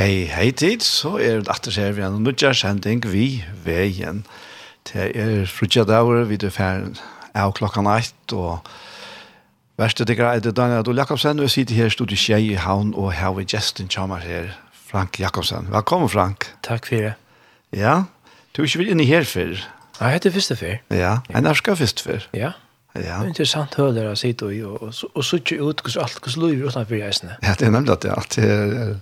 Hei, hei tid, så er det atter ser vi en nødja sending vi veien. Det er frutja dager, vi er ferdig av klokka natt, og verste dikker er det Daniel Adol Jakobsen, og jeg sitter her i studiet Kjei i havn, og her vi gesten kommer her, Frank Jakobsen. Velkommen, Frank. Takk for det. Ja, du er ikke vel inne her før? Nei, jeg heter første før. Ja, en er skal første før. Ja, Ja. Det er interessant høler å sitte i, og, og, og, og så ikke ut hvordan alt hvordan lurer utenfor reisene. Ja, det er nemlig at det er, det er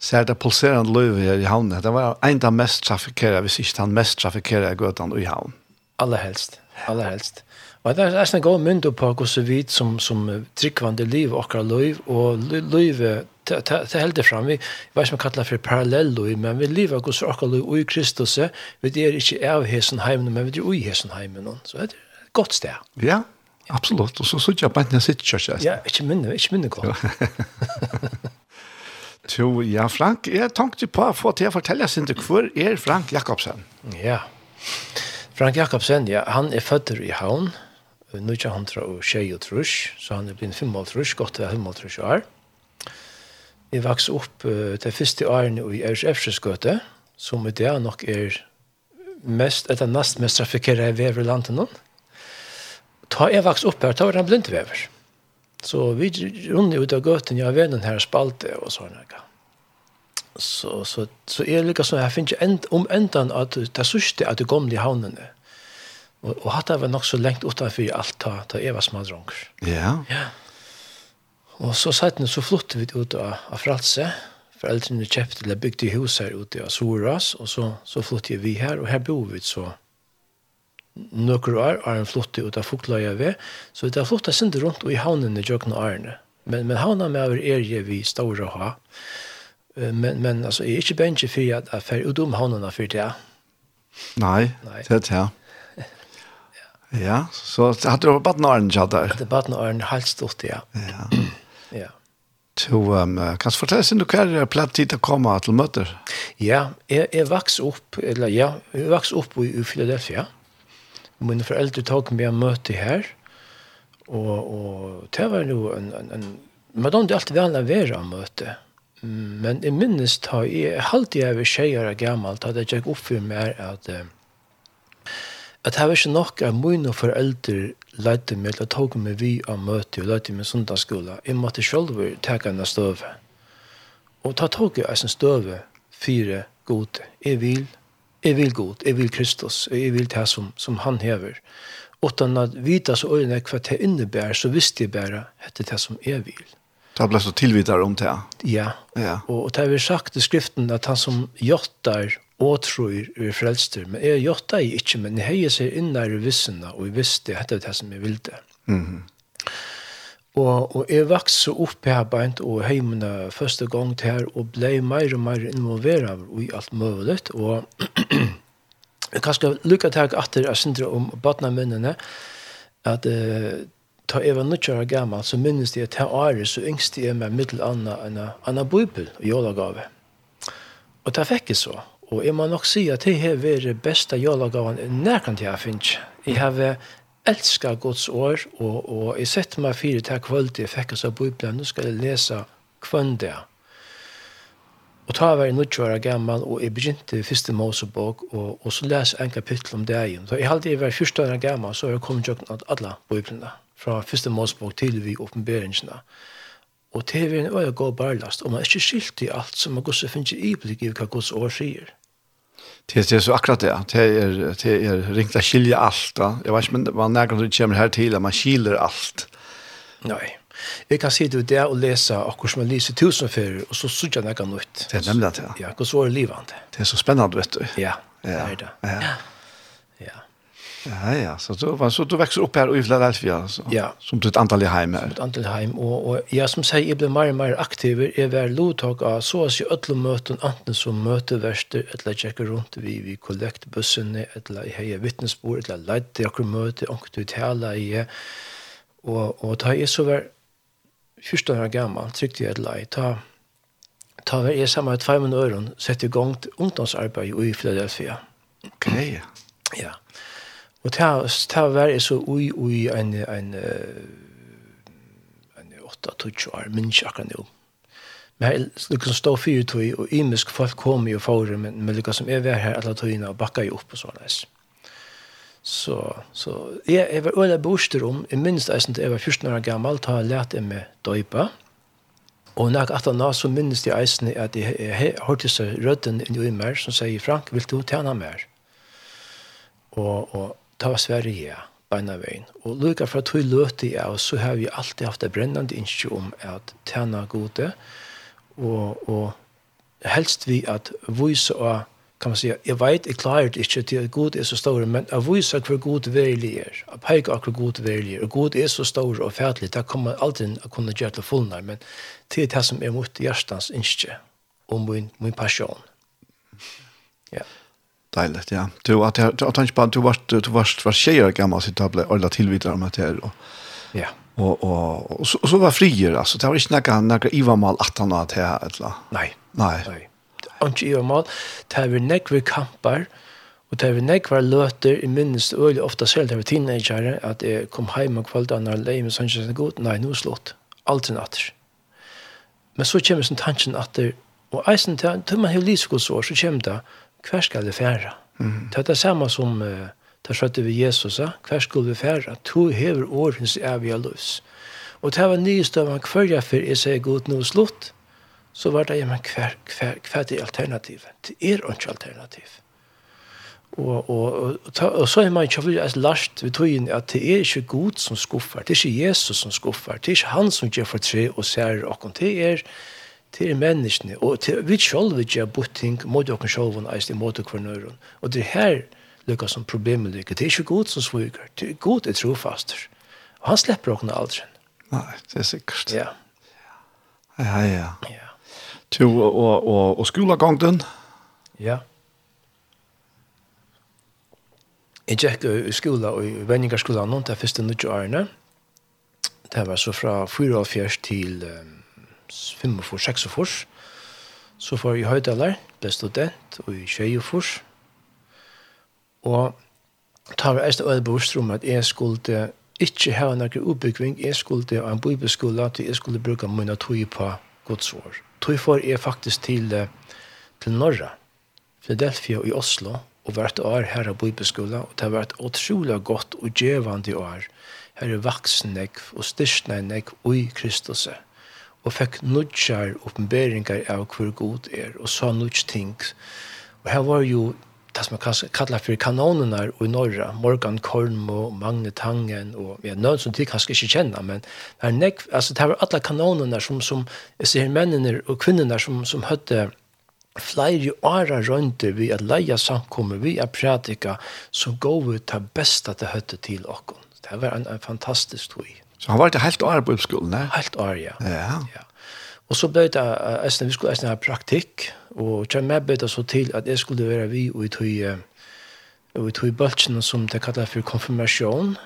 ser det pulserende løyve her i havnen, det var en av mest trafikere, hvis ikke den mest trafikere gøtene i havnen. Aller helst, aller helst. Og det er en god mynd på hvordan vi som, som tryggvande liv og akkurat liv, og liv det heldig fram, vi vet ikke vi kallar for parallell men vi lever hos akkurat liv i Kristus, vi er ikke av hesen heimen, men vi er i hesen heimen, så det er et godt sted. Ja, absolutt, og så sitter jeg bare ikke sitt kjørsest. Ja, ikke minne, ikke minne godt. Jo, ja, Frank, jeg tenkte på å få til å fortelle sin til hvor er Frank Jakobsen? Ja, Frank Jakobsen, ja, han er født i Havn, nå er han fra Tjei og Trus, så han er blitt fem og Trus, godt til fem og Trus år. Jeg vokste opp uh, de første årene i Øresefseskøte, som i det nok er mest, etter nest mest trafikkere i Veverlanden. Ta jeg vokste opp her, ta var han blindvever. Mm Så vi runde ut av gøten, jeg vet den her spalte og sånn. Så, så, så jeg lykker sånn, jeg finner end, om endan at det sørste at det kom til havnene. Og, og hatt det var nok så lengt utenfor alt da, da jeg var smadronger. Ja. ja. Og så satt den, så flyttet vi ut av, av Fralse. Foreldrene kjøpte eller bygde hus her ute av Soras, og så, så flyttet vi her, og her bor vi så nøkker år, er han flottet ut av fukløya ved, så det har flottet sinne rundt og i havnen i jøkken og årene. Men, men havnen med over er jeg vi store ha. Men, men altså, jeg er ikke bensje for at jeg fer ut om havnen for det. Nei, Nei. det er det. Ja, så hadde du bare noen årene kjatt der? Hadde bare noen årene helt stort, ja. Ja. ja. Så um, kan du fortelle sin du hva er platt tid å komme til møter? Ja, jeg, jeg vokste opp, eller ja, jeg vokste opp i, i Philadelphia. Mm mine foreldre tok meg en möte här. Och, och det var jo en, en, en men de är alltid vana vera möte. Men i minnes ta i halte jeg över tjejer gammalt hade jag gick upp för mig att att det var inte nok at mine foreldre lärde mig att tok meg vi av möte og lärde meg sundagsskola. Jeg måtte selv ta en støve. Och ta tog jeg en støve, fyra god. Jeg vil, jeg vil god, jeg vil Kristus, jeg vil det som, som han hever. Utan at vita så øyne hva det innebærer, så visste jeg bare at det er det som jeg vil. Det ble så tilvidere om det. Ja, ja. og, og det har vi sagt i skriften at han som jottar og tror er frelster, men jeg jottar ikke, men jeg heier seg innar i vissene, og jeg visste at det er det som jeg ville. Mhm. Mm Og, og jeg vokste opp her beint og heimene første gang til her og ble mer og mer involveret i alt mulig. Og jeg kan skal lykke til at jeg synder om badna minnene at uh, ta jeg var nødvendig gammel så minnes jeg til Are så yngste jeg meg middel anna enn Anna Bibel og jólagave. Og det fikk jeg så. Og jeg må nok si at det har vært beste jólagaven nærkant jeg finnes. Jeg har elskar Guds år, og, og jeg setter meg fire til kvalitet, jeg fikk oss av Bibelen, nå skal jeg lese kvann det. Og ta var jeg nødt år gammel, og jeg begynte første Mosebok, og, og så leser en kapittel om det igjen. Så jeg hadde jeg var første år gammel, så har jeg kommet til at alle Bibelene, fra første Mosebok til vi åpenberingsene. Og det er en øye god barlast, og man er ikke skilt i alt som man går så finner i iblikk i hva Guds år sier. Det är så akkurat det. Det är det är ringt att skilja allt. Ja. Jag vet men vad när du kommer här till att man skiljer allt. Nej. Jag kan se det där och läsa och hur man lyser tusen för och så såg jag något nytt. Det är nämligen det. Ja, hur så är livet. Det är så spännande vet du. Ja. Ja. Det ja. Ja. Ja, ja, så du, var så du växer upp här i Philadelphia så, Ja. Som ett antal i hem här. Ett antal hem och och jag som säger jag blev mer och mer aktiv är väl lotag av så att jag öll möten antingen som möte värster eller checka runt vi vi kollektbussen eller i heja vittnesbord eller lite jag möte och du tala i och och ta är så väl första år gammal tryckte jag lite ta ta var är samma 200 euro sätter igång ungdomsarbete i Philadelphia. Okej. Okay. Ja. Og det har vært så ui, ui, en, en, en, åtta, tutsi år, minns akkurat nå. Men her liksom stå fyrir tøy, og imisk folk kom jo for, men, men lukka som jeg var her alle tøyene, og bakka jo opp og sånn såleis. Så, så jeg, jeg var øyla bostad om, jeg minns eisen til jeg var 14 år gammal, da jeg lærte jeg med døypa, og når jeg nå, så minns jeg eisen at jeg, jeg, hørte seg rødden inn i meg, som sier, Frank, vil du tjene mer? Og, og ta Sverige, ja, beina veien. Og lukka fra tog løte jeg, og så har vi alltid haft det brennende innskje om at tjene gode, og, og helst vi at vise og kan man säga, jag vet, jag klarar det inte till att god är så stor, men jag visar hur god verlig är, jag pekar hur god verlig är, och god är så stor och fætlig, det kommer man alltid att kunna göra till fullnær, men til det som är mot hjertens inskje, och min, min passion deiligt, ja. Du, at jeg, jag tänker på att du var, du var, var tjejer gammal så jag ble ordentlig tilvidere om det her, og, ja. og, og, og, så, och så var frier, altså, Det var ikke noe, noe ivamal at han hadde her, eller? Nei. Nei. Nej. Nej. Inte ivamal. Det här var nekve kamper, og det var nekve løter, i minst øyelig ofte selv, det var teenagere, at jeg kom hjem og kvalitet, når jeg leie med sånn, sånn, god, nei, nå er slått. Alt er natter. Men så kommer sånn tanken at det, og eisen til, til man har livsgodsår, så kommer det, hver skal vi fære? Mm. Det er det samme som uh, det skjøtte vi Jesus, hver skal vi fære? To hever årens evige løs. Og det var nye støvende hver jeg før jeg sier god noe slutt, så var det, ja, men hver, hver, hver er alternativet? Det er ikke alternativ. Og, og, og, og, og så er man ikke veldig lagt ved tøyen at det er ikke god som skuffer, det er ikke Jesus som skuffer, det er ikke han som gjør for tre og ser åkken, det er ikke til menneskene, og til vi selv vil gjøre botting mot dere selv og eist imot dere nøyren. Og det her lykkes som problemet lykker. Det er ikke god som sviger. Det er god er trofaster. Og han slipper dere aldri. Nei, det er sikkert. Ja. Ja, ja. ja. Til, og, og, og skolegången? Ja. Jeg gikk i skola, i vendingarskolen, det er første nødvendige årene. Det var så fra 44 til 45-46, så får jeg høydaler, ble student, og i tjejefors. Og ta var eist øyne bevisst om at jeg skulle ikke ha noen utbyggving, jeg skulle ha en bibelskola til jeg skulle bruke mine tog på godsår. Tog for jeg faktisk til, til Norra, Philadelphia og i Oslo, og vært år her av bibelskola, og det har vært utrolig godt og djevende år. Her er vaksen nekv og styrstnei nekv og i Kristus og fikk nudjar oppenberingar av hvor god er, og sa nudj ting. Og her var jo det som man kallar for kanonene i norra, Morgan Korn og Magne Tangen, og ja, noen som de kanskje ikke kjenner, men det, nek, altså, det var alle kanonerna som, som jeg ser mennene og kvinnerne som, som høtte flere åra rønter vi at leia samkommer, vi er pratika, så går vi til besta til høtte til okken. Det var en, en fantastisk tog. Så han var det helt år på skolen, ne? Helt år, ja. Ja. ja. Og så ble det, æsne, vi skulle eisne ha praktikk, og kjem med ble det så til at jeg skulle være vi og i tog, og i tog bøltsene som det kallet for konfirmasjon.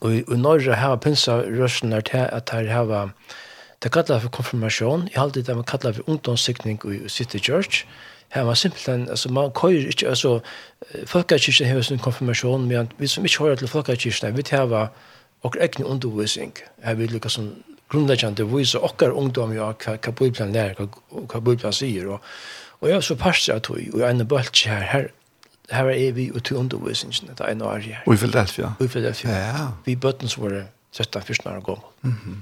og i Norge har pinsa rørsene til at her har det kallet for konfirmasjon, Jeg har alltid det man kallet for ungdomssikning i City Church, Her var simpelthen, altså man køyrer ikke, altså folkekirken har sin konfirmasjon, men vi som ikke hører til folkekirken, vi tar og ekne undervisning. Jeg vil lukka som grundläggande visa okkar ungdom ja, hva, hva Bibelen lærer, hva, hva Bibelen sier. Og, og jeg er så parst av tog, og en er bølg her, her, her er vi ute i undervisningen, det er en år her. Og i Philadelphia? Og i Philadelphia. Ja. Vi bøtten som var 13-14 år gammel. Mm -hmm.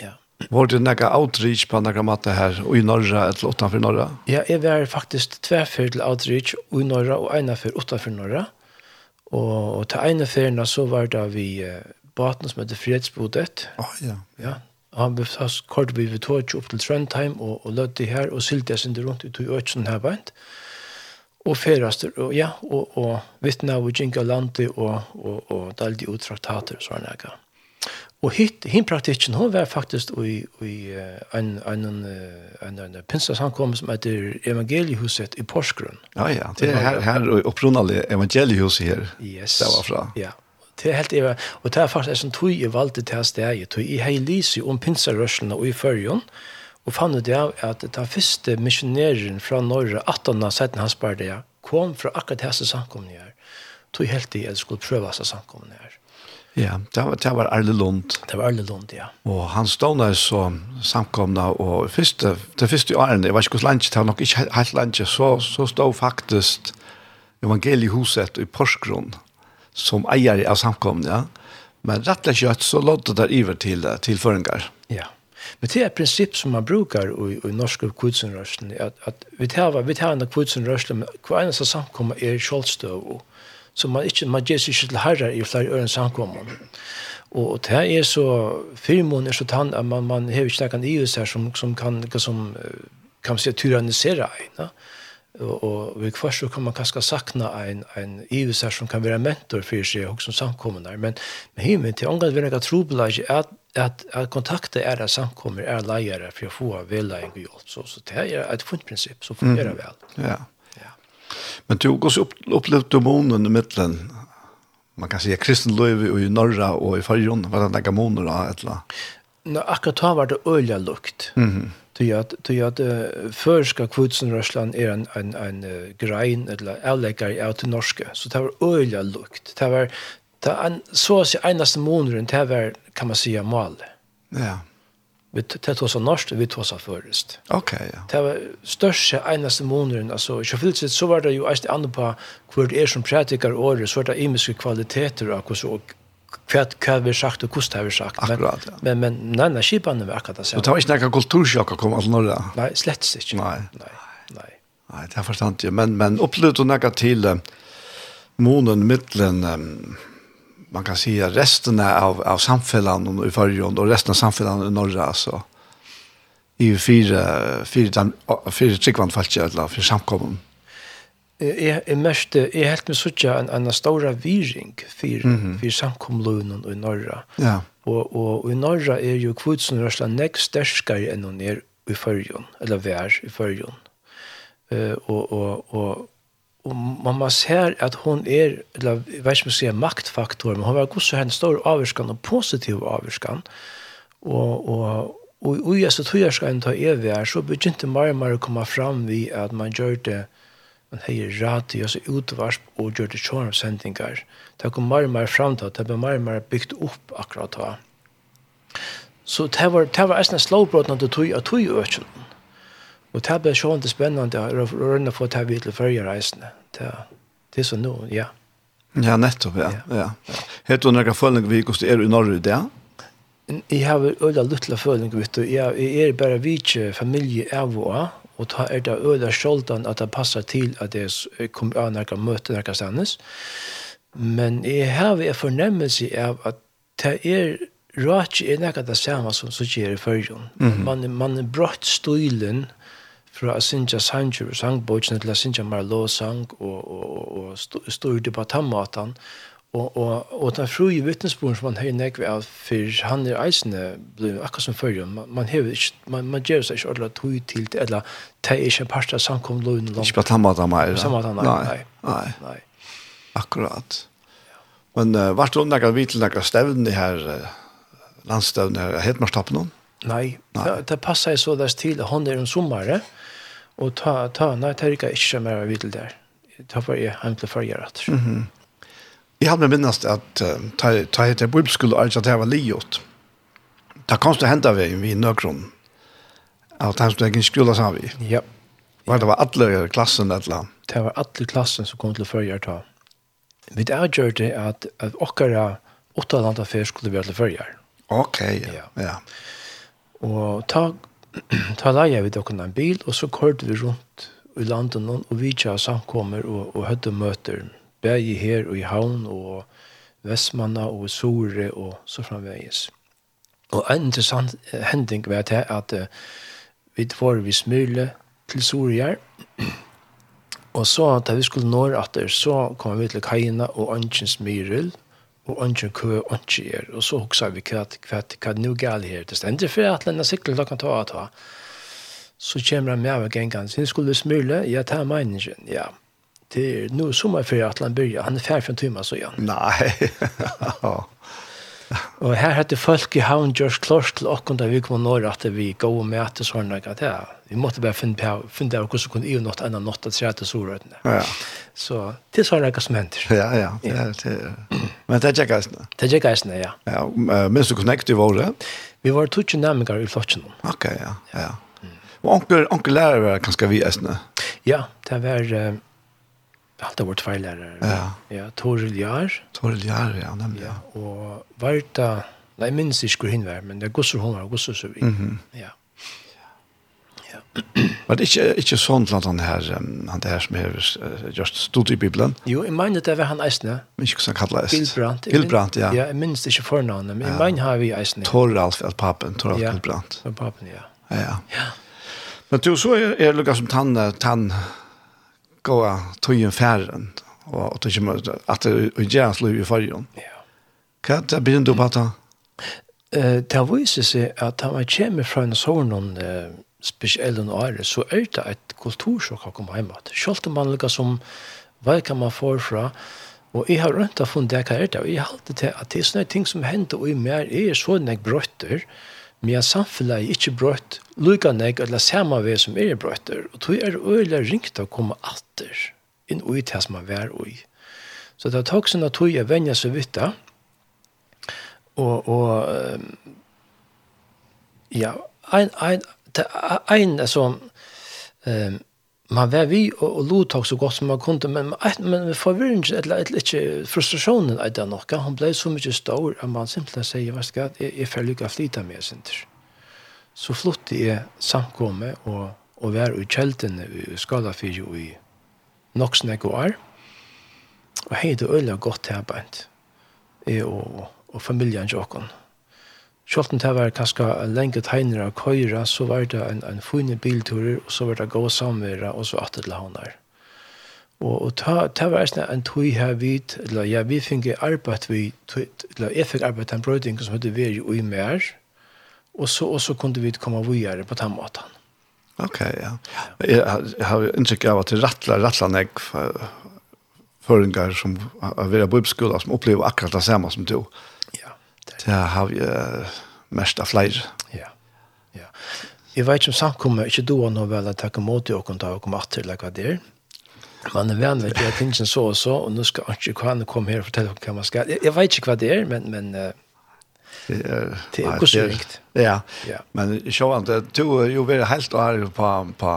Ja. Var det några outreach på några matte här och i norra eller utanför norra? Ja, jag var faktiskt tvärför till outreach i norra och ena för utanför norra. Mm Og, og til ene ferien så var det vi uh, baten som heter Fredsbodet. Å, ja. ja. Ja. Han ble fast kort vi vi tog opp til Trondheim og, og lødde her og sylte jeg sin rundt ut i Øtsen her beint. Og ferast, og ja, og, og vittne av Jinka Lante og, og, og, og dalde uttraktater og sånne her. Og hitt, hin praktikken, hun var faktisk i, i en, en, en, en, en som heter Evangeliehuset i Porsgrunn. Ja, ja, det er her, her og opprunnalig Evangeliehuset her, yes. det var fra. Ja, det er helt eva, og det er faktisk en tog i valgte til steg, tog i heilise om pinsarørselen og i førjon, og fann ut av at den første misjonæren fra Norge, 18 av 17 hans det, kom fra akkurat hese samkomne her. Tog helt i at skulle prøve seg samkomne her. Ja, det var, det var Arle Lund. Det var Arle Lund, ja. Og han stod der så samkomna, og første, det første årene, jeg var ikke hos landet, det var nok ikke helt landet, så, så stod faktisk evangeliehuset i Porsgrunn som eier av samkomna, ja. Men rett og slett så låter det iver til, til føringer. Ja. Men det er et prinsipp som man brukar i, i norske kvitsenrørslen, at, at vi tar, vi tar en kvitsenrørslen, men hver eneste samkomna er kjolstøv og Så man, ikke, man gjør seg ikke til herre i flere øren samkommer. Og det er så, firmån er så tann at man, man har ikke noen ius her som, som kan, som, kan man si, tyrannisere en. Ja? Og, og vi først så kan man kanskje sakna en, en ius her som kan være mentor for seg og som samkommer. Men, men himmel til omgang vil jeg trobla ikke at at at kontakta är där samkommer är leiere för att få väl en hjälp så så det är ett fint princip så fungerar mm. Ja. Men du går så upp upplevt du månen i mitten. Man kan säga kristen löv i Norra och i Farjon, vad den där månen då eller? Nå, akkurat da var det øyla lukt. Mm -hmm. Til at, til at uh, før skal er en, en, en uh, grein, eller avlegger av til norske, så det var øyla lukt. Det var, det en, så å si eneste måneden, det var, kan man säga mal. Ja vi tar oss av norsk, vi tar oss av først. Ok, ja. Det var største eneste måneden, altså, ikke fyllt sett, så var det jo eist andre på hvor det er som prædikar året, så var det imiske kvaliteter av hvordan og hva hva vi sagt og hvordan har vi sagt. Akkurat, ja. Men, men nei, nei, skipene var akkurat det samme. Det var ikke noen kultursjokk å komme til Norge? Nei, slett ikke. Nei. Nei, nei. nei det er forstand, ja. Men, men opplevde du noe til uh, månen, middelen, um, man kan säga resten av av samfällan i förgrund och resten av samfällan i norra alltså i fyra fyra fyra tryckvand fallt jag la för samkommen. Är är mest är helt med sådär en en stora viring för mm -hmm. för samkomlunen i norra. Ja. Och och i norra är ju kvotsen rörsla näst störskare än ner i förgrund eller vär i förgrund. Eh och och och og man må se at hun er eller jeg vet ikke om jeg sier maktfaktor men hun var god så henne stor avvirskan og positiv avvirskan og og og og jeg så tror jeg skal ta evig er så begynte mer og mer å komme fram vi at man gjør det man heier radio altså utvarsp og gjør det kjørm sendinger det kom mer og mer fram til at det ble mer og mer bygd opp akkurat da. Så det var det var nesten slowbrot når det tog at tog økjelen Og det ble sånn det spennende å rønne få det vi til førre reisende. Det det er sånn nå, ja. Ja, nettopp, ja. ja. ja. Hette du noen følelse vi gikk er i Norge, det? Jeg har øyla luttla følelse, vet du. Jeg er bare vidtje familie av og av, og ta er det øyla skjoldan at det passer til at jeg kommer av noen møte noen stannes. Men jeg har en fornemmelse av at det er Rach er nekka det samme som som skjer i fyrjon. Mm -hmm. Man, man er brått stilen, fra å synge sanger og sangbøkene til å synge mer låsang og, og, og og styrde på tammatan Og, og, og den fru i vittnesboren som man har nekve av, for han er eisende, akkurat som før, man, man, hever, man, man gjør seg ikke ordentlig tog til det, eller det er ikke en part av samkom løgn. Ikke på tannmaten mer? Tannmaten, nei. Nei. nei. nei. Akkurat. Ja. Men uh, vart du nekka vi til nekka stevn i her, uh, landstevn her, helt mer stappen Nei, nei. Det, det passer så deres til, han er en sommare, ja Og ta, ta, nei, det er ikke ikke som er videl der. Det var jeg hjem til forrige rett. Mhm. -hmm. Jeg hadde minnast at uh, ta, ta etter bibelskole er at jeg var liot. Det kom til å hente vi i nøkron. At han stod egen skole sa vi. Ja. Var det var alle klassen et eller? Det var alle klassen som kom til forrige ta. Vi avgjør det at, at okkara åtta landa fer skulle være til forrige. Ok, ja. ja. ja. Og ta ta leia vi dokken en bil, og så kørte vi rundt i landet og vi tja samkommer og, og høyde møter, begge her og i havn og Vestmanna og Sore og så framvegis. Og en interessant hending var det at uh, vi var vi smule til Sorgjær, og så da vi skulle nå etter, så kom vi til Kajina og Ønskjens Myril, og ønsken kø, og ønsken er, og så hoksa vi hva, hva, hva nu gale her, det stender for at denne sikkel klokken kan ta og ta, så kommer han med av gengen, Så skulle smule, ja, ta meningen, ja, det er nå for at han begynner. han er ferdig for en time, så ja. Nei, Og her hette folk i havn gjørs klart til åkken da vi kom nå at vi gå og møte sånn. at ja, vi måtte bare finne på, finne på hvordan vi kunne i natt enn natt at se etter solrøttene. Ja. Så det så några som händer. Ja, ja. Det är, det är. Men det är gäst. Det är gäst, ja. Ja, men så connect du var det. Vi var tutsch nämligen i flocken. Okej, okay, ja. Ja. ja. Mm. Och onkel onkel lärare kanske vi äsna. Ja, det var uh, allt vårt förlärare. Ja. Ja, Toril Jar. Toril Jar, ja, nämligen. Ja. Och Varta, nej minns inte hur hin var, men det går så hon var, går så så vi. Mhm. Mm ja. Men det ikke sånn til att han här han det här som är just stod i Bibelen. Jo, jeg mener det var han äsna. Men ikke jag kan kalla äsna. Bilbrant. Bilbrant, ja. Ja, jeg minns ikke förnamnet, men jeg mener har vi äsna. Toralf, eller papen, Toralf ja. Bilbrant. Ja, papen, ja. Ja, ja. ja. Men du, så er är det lukka som tann, tann gåa tøyen færen, og, og det kommer at det er gjerne slå i fargen. Ja. Hva er det begynner du på at han? Det viser seg at han kommer fra en sånn spesielle året, så er det et kultursjokk å komme hjemme. Selv om man lukker som hva kan man få fra, og jeg har rundt å funnet det hva er det, og jeg har alltid til at det er sånne ting som hender, og i mer er sånn jeg brøtter, men jeg samfunnet er ikke brøtt, lykker jeg eller samme ved som er brøtter, og tog er øyelig ringt å komme atter inn i det som man er ui. Så det er takk som at jeg venner seg vidt da, og, og ja, ein, ein, det er en som man var vi og, og lot så godt som man kunne, men, men, men forvirringen, eller, eller ikke frustrasjonen er det nok, han ble så mye stor at man simpelthen sier, hva skal jeg, jeg føler ikke flyte med senter Så flyttet jeg samkomme og, og var i kjeltene i Skalafyr og i Noksne går, og hei det øyla godt tilbænt, jeg og, og familien Jokon. Sjolten det var kanskje lenge tegner av køyre, så var det en, en fine bilturer, og så var det gå samvera, og så at det launar. Og, og ta, ta var eisne en tøy her vid, eller ja, vi fikk arbeid vi, eller jeg fikk arbeid til en brøyding som hadde vært i mer, og så, og så kunne vi komme videre på den måten. Ok, ja. Jeg, jeg har inntrykk av at det rattler, rattler nek føringar som har vært på uppskola, som opplever akkurat det samme som du. Ja Det Det har vi uh, mest av flere. Ja, ja. Jeg vet ikke om samkommet, ikke du har noe vel å takke mot i åkken da og komme til hva det er. Man er venn, vet jeg, tingene så og så, og nå skal ikke han komme her og fortelle hva man skal. Jeg, jeg vet ikke hva det er, men, men uh, det er ikke så Ja, men sjåan, du er jo veldig helt og å på, på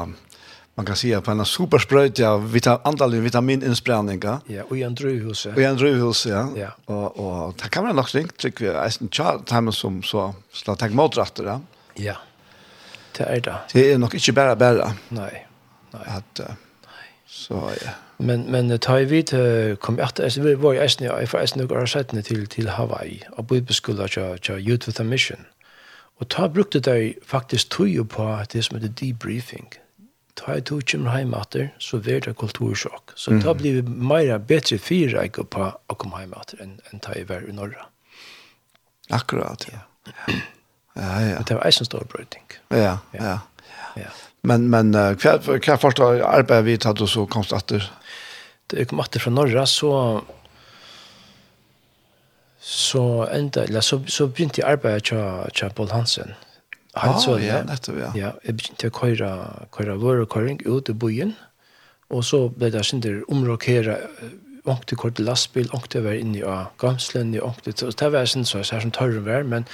man kan säga på en superspröjt ja vita antal vitamininsprängningar. Ja, och en druvhus. Och en drivhus ja. ja. Och och det kan man nog tänka tycker vi är en chart time som så slå tag mot rätt. Ja. Det är det. Det är nog inte bara bara. Nej. Nej. Att uh, så ja. Men men tar vi till kom jag att vi var ju äsna jag för äsna några sätten till till Hawaii och bo på cha jag youth with a mission. Och ta brukte det faktiskt tog ju på det som heter debriefing. Mm ta i to kjemmer heimater, så ver det kultursjokk. Så mm. ta blir vi meira betre fyra ikke på å komme heimater enn en ta i ver i norra. Akkurat, ja. Ja, ja. ja. Det var eisen stor brøyting. Ja, ja. ja. Men, men hva, hva forstår arbeid vi tatt og så komst atter? Da jeg kom atter fra norra, så så enda, eller så, så begynte jeg arbeidet til Paul Hansen. Helt så, ja. Nettopp, ja. Ja, jeg begynte å køyre, køyre vårekøyring ut i byen, og så ble det sinder omrokere ångte kort lastbil, ångte var inne i gamslen, ångte, så det var sånn så her som tørre var, men,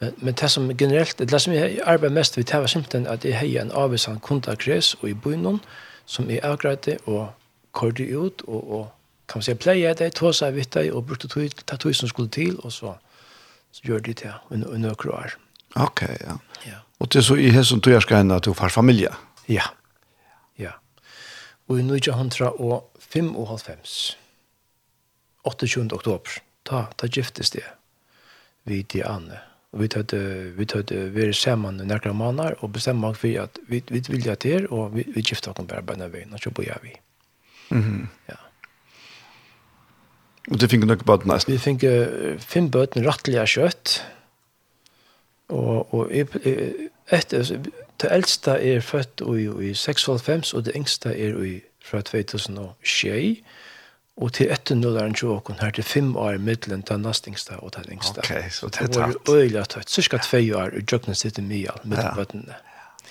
men, men det som generelt, det som jeg arbeider mest ved, det var simpelthen at jeg har en avvisan kontakres og i byen, som jeg avgreide og kørte ut, og, og kan man si, pleie det, tog seg vidt deg, og brukte tog, ta tog som skulle til, og så, så gjør de det og nøkro år. Ok, ja. Og det er så i hessen tog jeg skal hende at du får familie. Ja, ja. Og i nøyja hundra og fem og halvfems, 28. oktober, ta, ta giftes det vi Anne. Og vi tatt, vi tatt, vi er sammen i nærkere måneder og bestemmer for at vi, vi vilja til og vi, vi gifter oss bare bare veien, og så bor jeg vi. Mm. Ja. Og det finner dere nesten? Vi finner fem bøten rettelig kjøtt, Og, og jeg, etter, det eldste er født i, i 96, og det yngste er i, fra 2006, og til etter nå er nullaren tjåkon her til fem år i middelen til nastingsta og til yngste. Ok, så det er tøtt. Det var øyla tøtt, cirka tve år i jøkken sitt i mye av middelbøttene.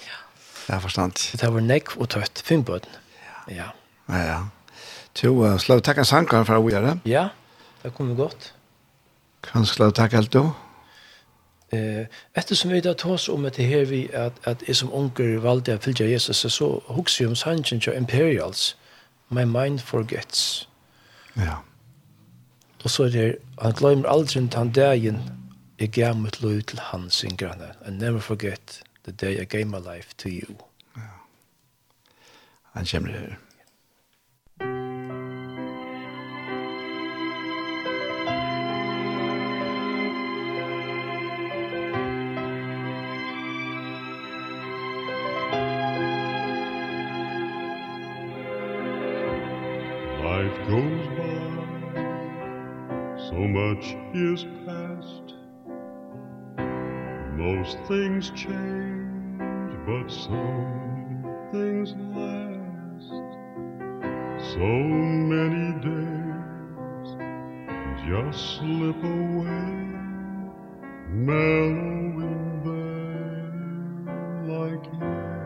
Ja, ja forstand. Det var nekk og tøtt, fem bøttene. Ja. Ja, ja. Jo, uh, slå takk en sangkaren for å gjøre. Ja, det kommer godt. Kan slå takk alt du? Ja. Eh, eftersom vi då tås om att det här vi att att är som onkel valde att följa Jesus så huxar ju om sanchen till Imperials. My mind forgets. Ja. Och så är det han glömmer aldrig inte han dagen jag gav mitt liv till han sin granne. I never forget the day I gave my life to you. Ja. Han kommer her. much years past. Most things change but some things last. So many days just slip away. Mellowing there like you.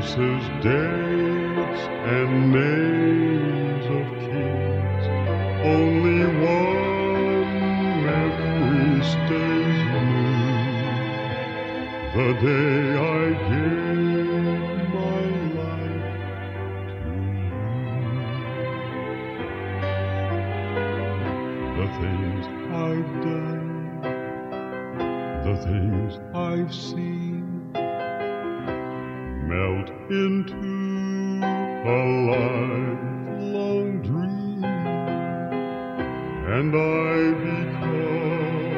places, dates, and names of kings. Only one memory stays new The day I gave my life to you. The things I've done. The things I've seen into a lifelong dream. And I become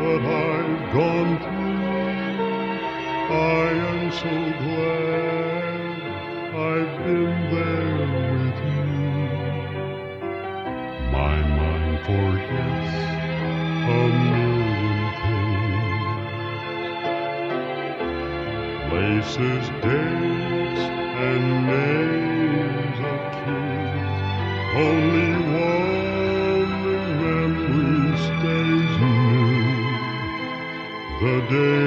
what I've gone through. I am so glad I've been there with you. My mind forgets kisses, dates, and names of kings Only one memory stays new. The day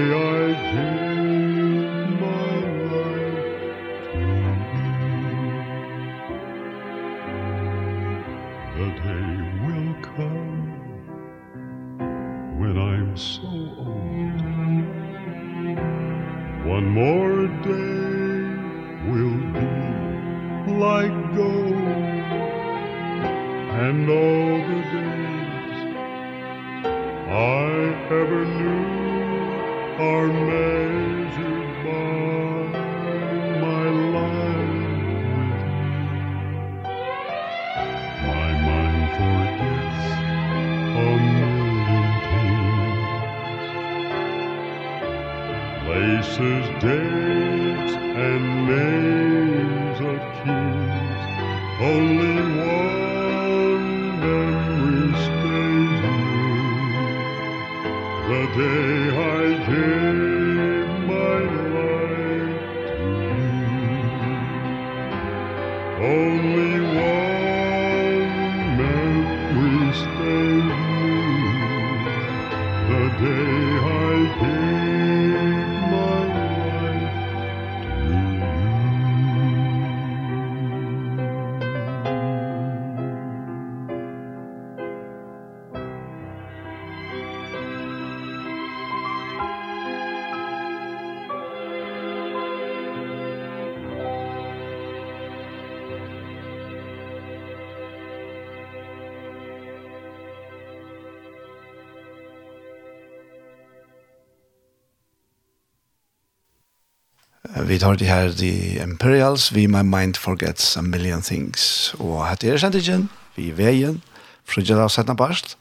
Vi tar det her The Imperials, We My Mind Forgets A Million Things. Og hette er sendingen, vi er veien, frugjer av Sætna Barst,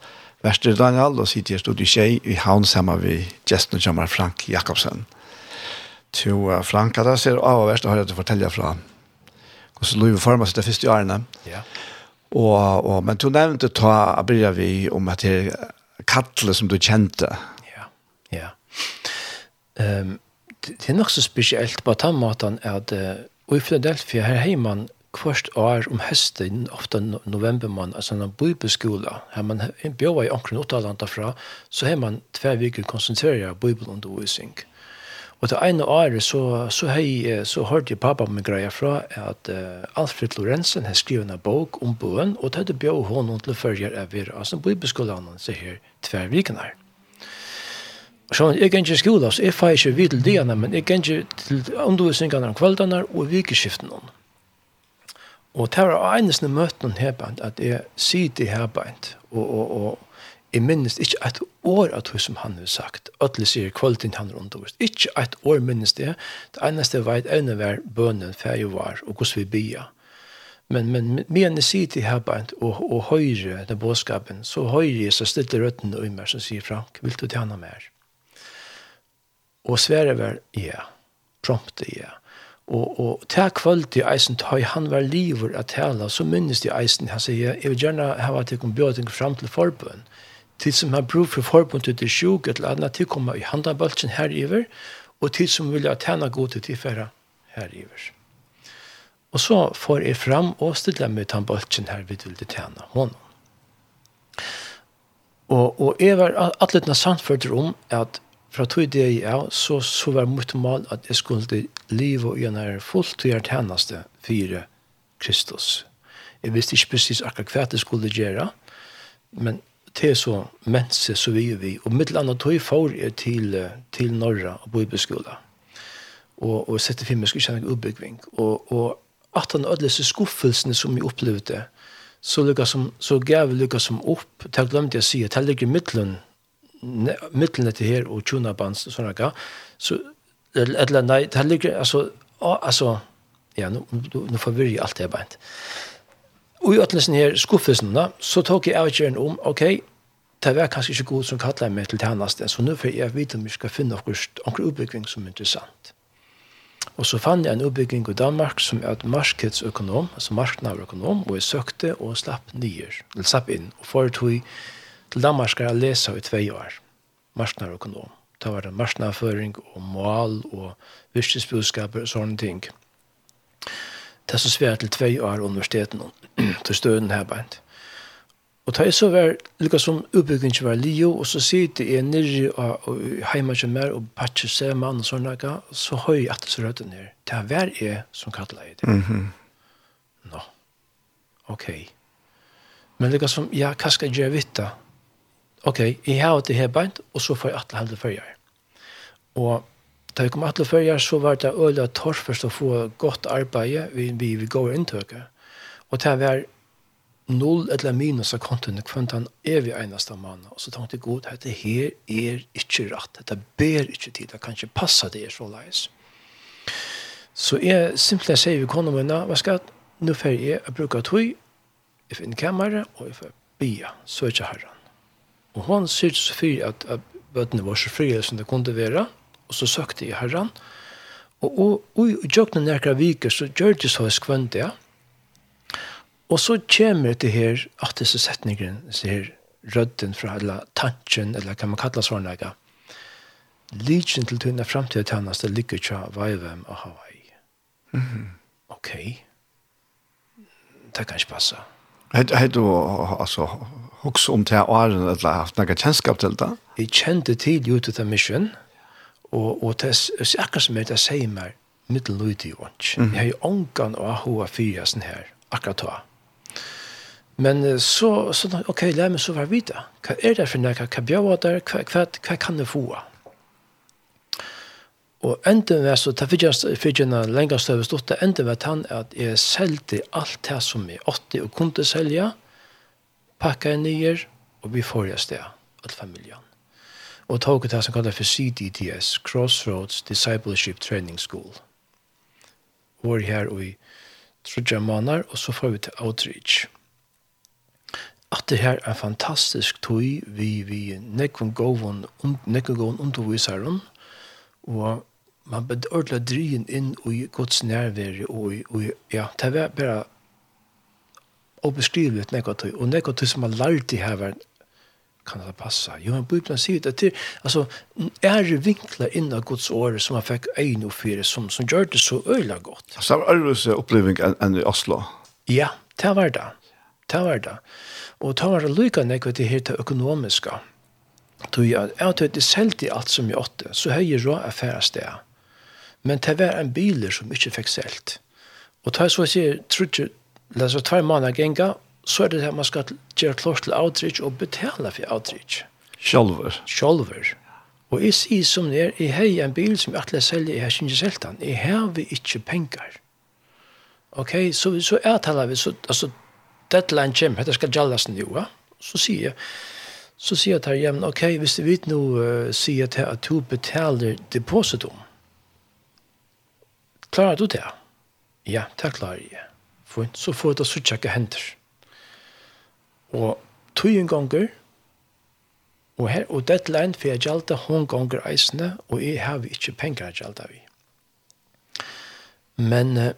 Vester Daniel, og sitter i studiet tjej i havn sammen med gesten og kjømmer Frank Jakobsen. Til Frank, det ser av og verst har jeg til å fortelle fra hvordan Løyve former seg det første årene. Ja. Og, og, men du nevnte ta, bryr vi om at det er kattle som du kjente. Ja, ja. Um, det er nok så spesielt på den måten at uh, i Philadelphia her har man kvart år om høsten, ofte november man, altså en bibelskola, her man bjør i omkring Åttaland fra, så har man tve viker konsentreret bibelundervisning. Og til ene året så, så, hei, så hørte jeg pappa min greia fra at uh, Alfred Lorentzen har skrivet en bok om bøen, og det hadde bjør hånden til å følge av er, altså bibelskolen, så her tve vikene her. Så jeg kan ikke skola, så jeg får ikke vidt til det, men jeg kan ikke til undervisningene om kveldene og vikeskiftene. Og det var eneste møten herbeint, at jeg sitter det herbeint, og, og, og jeg minnes ikke et år at hun som han har sagt, alle sier kvalitet han har undervist. Ikke et år minnes det, det eneste var et evne var bønnen, for jeg var, og hvordan vi bia. Men, men men jeg sitter det herbeint, og, og høyre den bådskapen, så høyre jeg så stille røttene og i meg som sier, Frank, vil du tjene mer? Og svære var ja, prompte ja. Og, og til kvöld i eisen, da han var livet at tala, så minnes de eisen, han sier, jeg vil gjerne hava at jeg kom bjøting fram til forbund. til som har brug for forbund til det sjuk, et eller annet, til kommer i handabølsen heriver, og til som vil jeg tjene god til tilfæra heriver. Og så får jeg fram og stille meg til handabølsen her vi vil tjene honom. Og, og jeg var atletna samført om at fra tog det jeg er, så, så var mitt mål at jeg skulle leve i en her fullt og gjøre tjeneste for Kristus. Jeg visste ikke precis akkurat hva det skulle gjøre, men til så mense så vi vi. Og mitt annet tog for jeg til, til Norra og Bibelskola. Og, og sette film, jeg skulle kjenne oppbyggving. Og, og at han ødeleste skuffelsene som jeg opplevde, så, lukka som, så gav jeg lukka som opp, til jeg glemte jeg å si, til jeg ligger i midtelen mittlen til her og tjuna bands og sånne ka, så, eller nei, det her ligger, altså, altså, ja, nu, nu, nu forvirrer jeg alt det beint. Og i øtlensen her, skuffelsen da, så tok jeg avgjøren om, ok, det var kanskje ikke god som kallet meg til tjeneste, så nå får jeg vite om jeg skal finne noen utbygging som er interessant. Og så fann jeg en utbygging i Danmark som er et markedsøkonom, altså marknadsøkonom, og jeg søkte og slapp nyer, eller slapp inn, og foretog til Danmark skal jeg lese i tve år. Marsnar og Marsnarøkonom. Da var det marsnarføring og mål og virkesbudskaper og sånne ting. Det er så svært til tve år universiteten til støden her beint. Og ta så var lukka som utbyggingen var lio, og så sitte jeg nirri og heima ikke mer og patje seg mann og sånne, så høy jeg at det så rødde ned. Det er hver jeg som kattler jeg det. Mm -hmm. Nå, no. ok. Men lukka som, ja, hva skal jeg gjøre vitt? ok, jeg har det her beint, og så får jeg atle hele førjer. Og da jeg kom atle førjer, så var det øyla torfest å få godt arbeid vi, vi, vi går inntøke. Og det var null eller minus av kontoen kvendt han evig eneste mann. Og så tenkte jeg god, dette her er ikke rett. Dette ber ikke tid. Det kan ikke passe det så leis. Så jeg simpelthen sier vi kone mine, hva skal jeg? Nå får jeg bruke tog, jeg finner kamera, og jeg får bia, så er ikke herren. Og hon sier så fyrir at, at bøtene var så frie som det kunne være, og så søkte jeg herran. Og, og, og i jøkne nærkere viker så gjør det så skvønt, ja. Og så kommer det her, at disse setningene, disse her rødden fra, eller tanken, eller hva man kallar sånn, eller Lidsen til tunne framtida det ligger tja Vaivem og Hawaii. Mm -hmm. Ok. Det kan ikke passe. Heit du, altså, hugsa om det här åren eller haft några känskap till det? kjente til till ju till mission og og det är akkurat som jag säger mig mittelnöjt i ånds. Mm. Jag har ju ångan och hoa fyra sån här akkurat då. Men så, så okej, okay, lär mig så var vi det. Vad är det för när jag kan bjöda där? Vad kan det få? Og enden var så, det fikk jeg en lengre støve stått, enden var han at jeg selte alt det som jeg åtte og kunne selge, pakka en nyer, og vi får jeg sted, all familien. Og tog det som kallar for CDTS, Crossroads Discipleship Training School. Vår her og i trodde måneder, og så får vi til outreach. At det her er fantastisk tog vi, vi nekvun gåvun, und, nekvun gåvun undervisaren, og man bedørla dryen inn i gods nærvære, og, og ja, det var bare og beskrivligt negativt. Och negativt som man lært i här kan det passa. Jo, men Bibelen sier det til, altså, er vinkler innan Guds år som han fikk øyne og fire, som, som gjør det så øyla godt. Så var det en oppleving enn i Oslo? Ja, det var det. Det var det. Og det var det lykka nekva til her til økonomiska. Tog jeg, jeg tog det selv til alt som jeg åtte, så har jeg råd affæra sted. Men det var en biler som ikke fikk selt. Og det var så jeg sier, tror det så tvær måneder gänga så er det här man skal gjøre klart til outreach og betale for outreach. Själver. Sjolver. Og jeg sier som det er, jeg har en bil som jeg atler selger, jeg har ikke selgt den. Jeg har vi ikke penger. Ok, så, så jeg taler vi, så, altså, deadline kommer, dette skal gjallas nå, ja? Så sier jeg, så sier jeg til hjemme, ok, hvis du vet nå, uh, sier jeg til at du betaler depositum. Klarer du det? Ja, det klarer jeg fint, så får du så tjekke hender. Og tøyen ganger, og, her, og deadline for jeg gjelder hun ganger eisene, og jeg har vi ikke penger jeg vi. Men uh,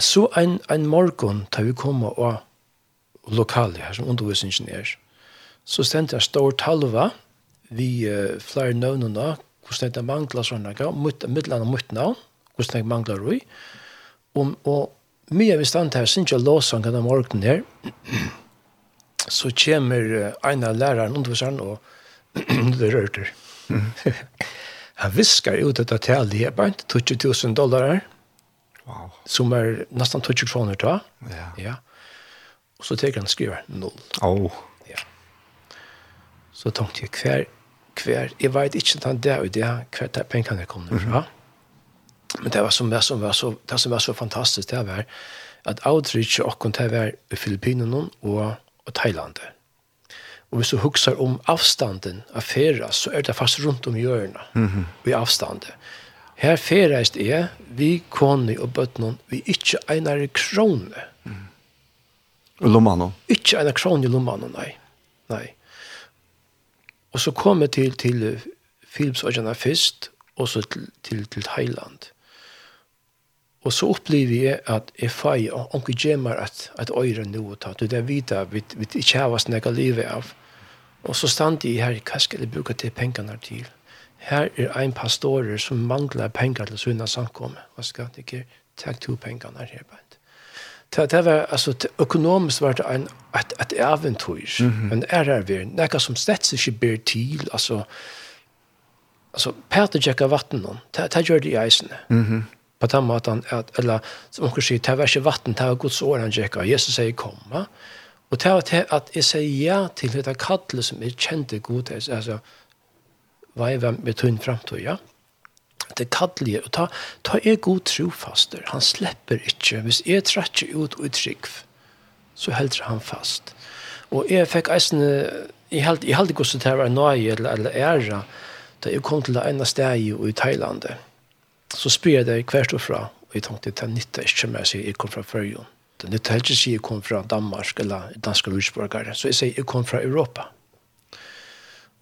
så en, en morgen da vi komme og lokale her som undervisningsingeniør, så stendte jeg stor talva vi uh, flere nøvnene, hvordan det mangler sånne, midtland og midtnavn, hvordan det mangler vi, og, og mye vi stand her, synes jeg låsang denne morgenen her, så kommer en av læreren, underviseren, og det rørter. Han viskar ut dette tallet her, bare 20 000 dollar Wow. Som er nesten 20 kroner da. Ja. ja. Og så tenker han skriver null. Åh. Oh. Ja. Så tenkte jeg hver, hver, jeg vet ikke den det og det, hver der pengene kommer fra. Mm -hmm. Men det var som var som var så det som var så fantastiskt det var att outreach och kunde var i Filippinerna och och Thailand. Och vi så huxar om avstanden av färra så är det fast runt om hjörna. Mhm. Mm vi avstande. Här färraist är vi konni och bötnon vi inte ena krone. Mm. Lomano. Inte ena krone i lomano nej. Nej. Och så kommer till till Philips och Jana Fist och så till till, till Thailand. Og så opplever jeg at jeg fei, onke gjemmer at, at øyre nå og tatt, og det er vita, vi, vi ikke har hva livet av. Og så stand jeg her, hva skal jeg bruke til pengene til? Her er ein pastorer som mangler penger til sunna samkomme. Hva skal jeg ikke ta to pengene her på? Det, det var, altså, det økonomisk var det en, et, et eventyr, mm -hmm. en vi, nekka som slett ikke ber til, altså, altså, Peter tjekker vatten, det, det gjør det i eisene. Mm -hmm på den måten at, eller som onkel sier, det var ikke vatten det var Guds ord han gick Jesus säger komma. Och det var att jeg sier ja til dette kattelet som är kände god alltså hva er hvem med tunn fremtid, ja? Det kallet og ta ta er god trofaster han släpper inte hvis är trekker ut och trygg så helder han fast. Och jeg fick eisen i helt i helt gosset här var nøye eller eller ære, da jeg kom till det ene stället i Thailand så spyr jeg deg hvert og fra, og jeg tenkte at det nytte ikke med å si jeg kom fra Førjon. Det nytte helst ikke jeg kom fra Danmark eller danske rusborgere. Så jeg sier jeg kom fra Europa.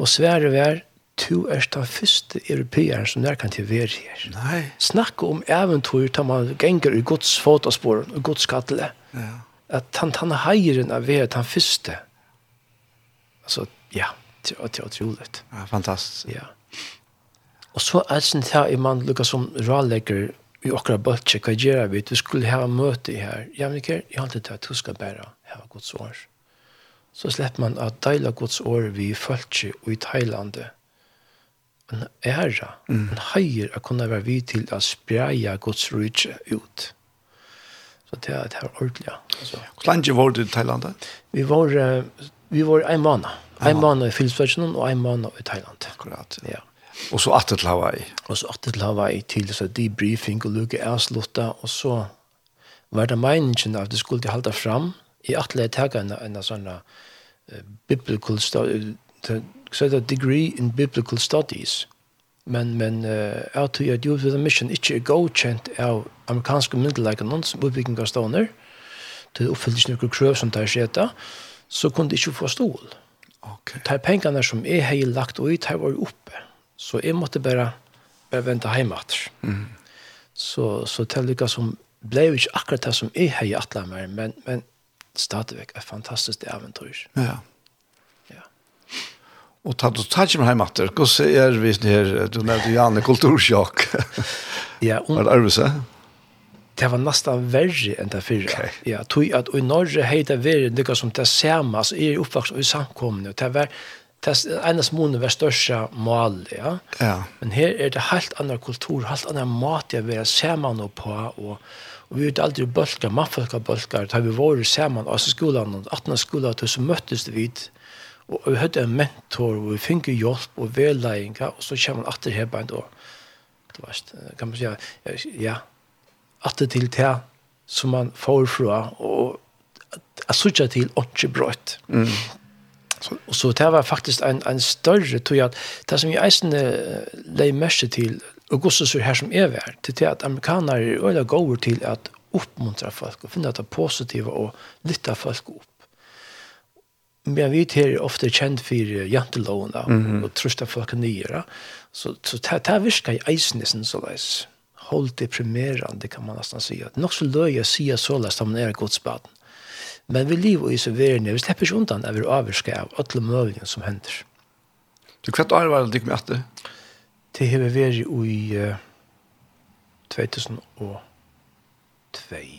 Og svære vær, to er den første europeeren som der kan til være her. Nei. Snakke om eventyr da man ganger i Guds fotospår, og Guds kattle. Ja. At han, han heieren av være den første. Altså, ja, det er utrolig. Ja, fantastisk. Ja. Og så er det her i man lukka som rålegger i okra bøtje, hva gjør vi? Du skulle ha møte her. Ja, men ikke, jeg har ikke tatt, du skal bare ha gods år. Så slipper man at deila gods år vi i Føltje og i Thailand. En æra, mm. en heier å kunne være vi til å spreie gods rydse ut. Så det er det her ordentlig. Hvor lenge var du i Thailand? Vi var, vi var en måned. En måned i Filsvetsjonen og en måned i Thailand. Akkurat. Ja. Og så atter til Hawaii. Og så atter til Hawaii til så debriefing og lukke avslutta, og så var det meningen at det skulle halda fram. I atle jeg tega en, en sånn uh, biblical study, så det degree in biblical studies. Men, men uh, jeg tror at Youth with a Mission ikke er godkjent av amerikanske myndelegger noen som utbygging av stående, til oppfylles noen krøv som tar skjeta, så kunne de ikke få stål. Okay. De pengene som jeg har lagt ut, de var oppe. Mm Så jeg måtte bare, bare vente hjemme etter. Mm. Så, så til lykke som ble jo ikke akkurat det som jeg har gjort atlet mer, men, men stadigvæk et fantastisk eventyr. Ja. ja. Og ta du tar ikke med hjemme etter, hvordan er vi her, du nevnte Janne kultursjokk. ja, um, var det arvelse? Det var nesten verre enn det fyrre. Okay. Ja, tog at i Norge hejde värre, det som det samme, altså jeg er oppvokst og i samkommende, og det var det eneste smånen var största mål, ja. ja. Men här är det helt annen kultur, helt annen mat jag vil se man på. Och, og vi vet aldrig mannfolk mannfolka bölkar, da vi var se man, alltså skolan, 18 skolan, så møttes vi og vi hadde en mentor, og vi fikk hjelp og vedlegginga, og så kommer man atter her bare da. Det var, kan man si, ja, atter til det som man får fra, og jeg suttja til åndsje brøtt. Mm. Så, og så det var faktiskt en, en større tror at det som jeg eisende lägger mest till, och gosse så här som är til det at amerikanere er øyla öliga til till att uppmuntra folk og finne att det positiva och lytta folk opp Men vi er ofta känd för jantelåna mm -hmm. och trusta folk nyra. Så, så det här virkar i sin så leis Håll deprimerande kan man nästan säga. nok så löjer sig så leis da man är godsbaden. Men vi liv og i så verden, vi slipper ikke undan at vi er avvirket av alle møvene som hender. Du kvart år var det ikke med at det? Har vi vært i uh, 2002,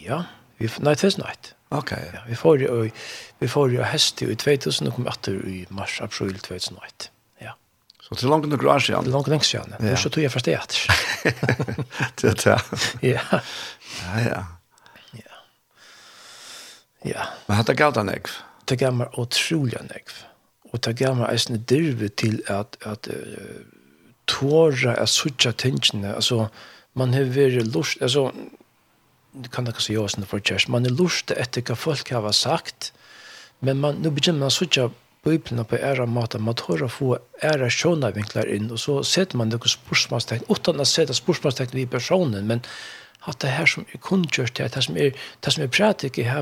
ja. Vi, nei, 2001. Ok. Ja, vi får jo, vi får jo hest i 2000 og kom etter i mars, april 2001. Ja. Så til langt nok år siden? Til langt nok siden. Ja. Og så tog jeg først det etter. det er det. Ja. Ja, ja. Ja. Men hatt det gav den ekv? Det gav meg utrolig en ekv. Og det gav meg eisne dirve til at, at uh, tåra er suttja tingene, altså, man har vært lust, altså, kan det ikke si jåsene for kjærs, man er lust etter hva folk har sagt, men man, nå begynner man suttja Bibelen på æra mata, man tåra få æra sjånavinklar inn, og så setter man noen spørsmålstegn, utan å sette spørsmålstegn i personen, men at det her som er kundgjørst, det, det som er, det som er pratik i her,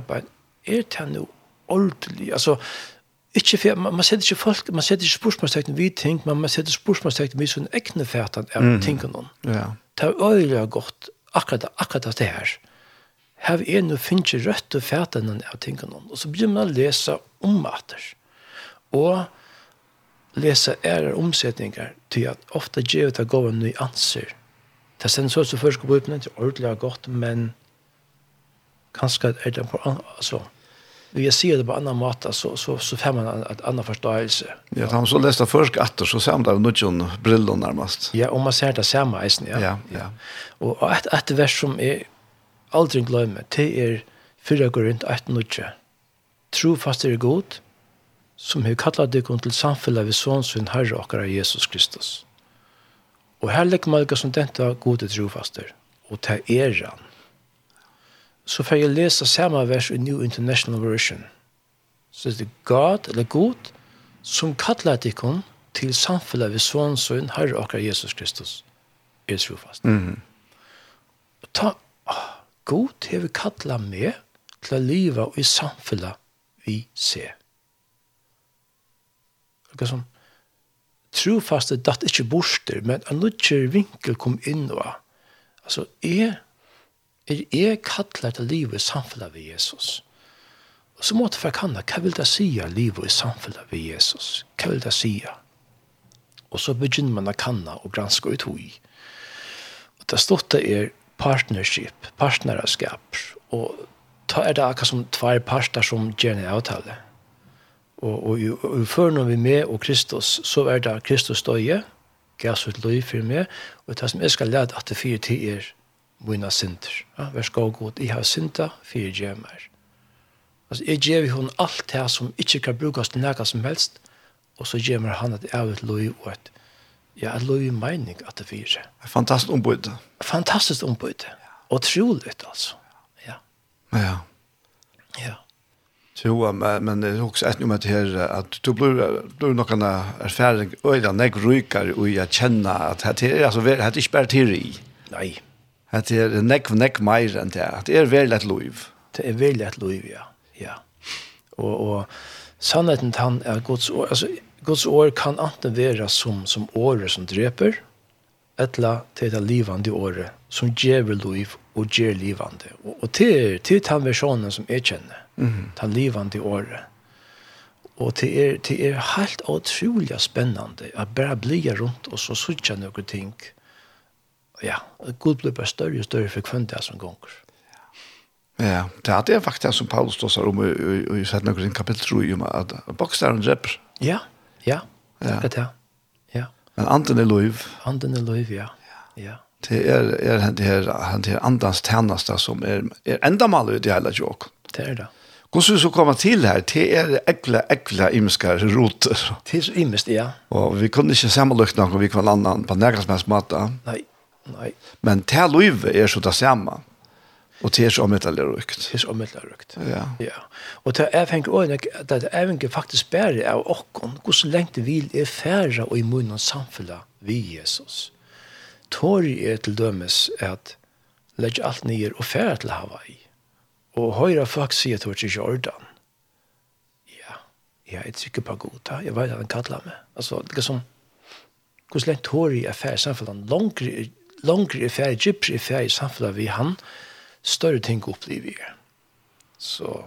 er det nå ordentlig, altså, ikke for, man, man setter ikke folk, man setter ikke spørsmålstekten vi ting, men man setter spørsmålstekten vi sånn ekne fætan av mm. tingene noen. Ja. Det er øyelig godt, akkurat, akkurat det her. Her er noe finnes ikke rødt og fætan av tingene noen. Og så begynner man å lese om mater. Og lese ære omsetninger til at ofte gjør det gå gode nyanser. Det er så som først går på er ordentlig godt, men kanskje er det på, altså, Vi jag ser det på annan måta så så så får man en annan förståelse. Ja, han så läste först åter så samlar det någon brillor närmast. Ja, om man ser det samma isen, ja. Ja, ja. Och att att vers som är aldrig glömmer, det är fyra går runt ett nutje. Tro fast är god som hur kallat dig till samfället vid sons herre och Jesus Kristus. Och här lägger man som detta gode trofaster och ta eran så får jeg lese samme vers i New International Version. Så det er God, eller God, som kallar dikon til samfunnet ved svånsøyn, Herre akkurat Jesus Kristus, er trofast. Mm. Og ta, oh, God har vi kallat med til å leve i samfunnet vi ser. Det er som, trofaste datt ikke borster, men en nødvendig vinkel kom inn og, altså, er Er jeg kallar til livet i samfunnet ved Jesus. Og så måtte jeg kanna, hva vil det sige livet i samfunnet ved Jesus? Hva vil det si Og så begynner man å kanna og granske ut hui. Og det stått er partnership, partnerskap. Og ta er det akkurat som tvær parter som gjerne avtale. Og, og, og, og før når vi er med og Kristus, så er det Kristus døye, gav sitt liv for meg, og det som jeg skal lade at det fyrer til er mina synder. Ja, vær skal god, jeg har synda, fyrir gjør meg. Altså, jeg gjør hun alt det som ikke kan brukes til noe som helst, og så gjør meg han at jeg har et lov og et, ja, et løy mening at det fyrir. Fantastisk ombud. Fantastisk ombud. Og trolig, altså. Ja. Ja. Ja. Jo, men men det er også et nummer til her, at du blir, blir noen erfaring, og jeg er nek rykere, og jeg kjenner at det er, altså, det er ikke bare til i. Nei at det er nekk, nekk meir enn det. Det er veldig et liv. Det er veldig et liv, ja. ja. Og, og sannheten han er Guds år, altså Guds år kan anten være som, som året som dreper, etla til det livande året som gjør liv og gjør livande. Og, og til, til den versjonen som jeg kjenner, mm -hmm. den livande året. Og det er, det er helt utrolig spennende at bare bli rundt og så sutja noen ting. Mm ja, Gud blir bare større og større for kvendt det som gonger. Ja, det er det faktisk som Paulus står om i Sætna Korin kapittel 3, om at bokstaren dreper. Ja, ja, det er det, ja. Men anden er lov. Anden er lov, ja. ja. Det er, er det her, det her andans tjeneste som er, er enda mal ut i hele tjåk. Det er det. Hvordan skal du komme til her? Det er ekle, ekle imske roter. Det er så imest, ja. Og vi kunne ikke sammenløkne noe vi kvar annan på nærkast mest måte. Nei. Nei. Men det livet er så det samme. Og det er så omvittelig rukt. Det er så omvittelig rukt. Ja. ja. Og det er fengt også at det er ikke faktisk bære av åkken hvordan lengt vil er færre og i munnen samfunnet vi Jesus. Torg er til dømes at legge alt nye og færre til Hawaii. Og høyre folk sier til oss i Jordan. Ja, ja jeg trykker på god. Jeg vet at han kallar meg. Altså, det er som hvordan lengt torg er færre samfunnet langere langere er ferdig, gypsere er ferdig samfunnet vi han, større ting opplever vi. Så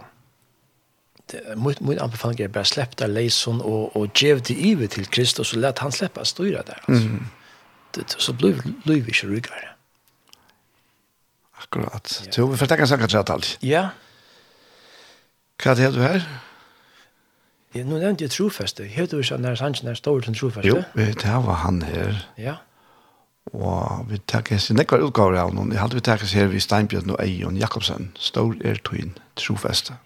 det, min, min anbefaling er bare slepp deg leisen og, og gjev det ive til Kristus og let han slippe å styre der. Altså. Mm. Det, så blir vi ikke ryggere. Akkurat. Ja. Jo, vi får tenke saker til alt. Ja. Hva er det du her? Ja, nå nevnte jeg trofeste. Hørte du ikke at når sannsyn er stor til trofeste? Jo, det var han her. Ja. Og vi takker sin nekvar utgaver av noen. Jeg halte vi takker her ved Steinbjørn og Eion Jakobsen. Stor er tøyen, trofeste.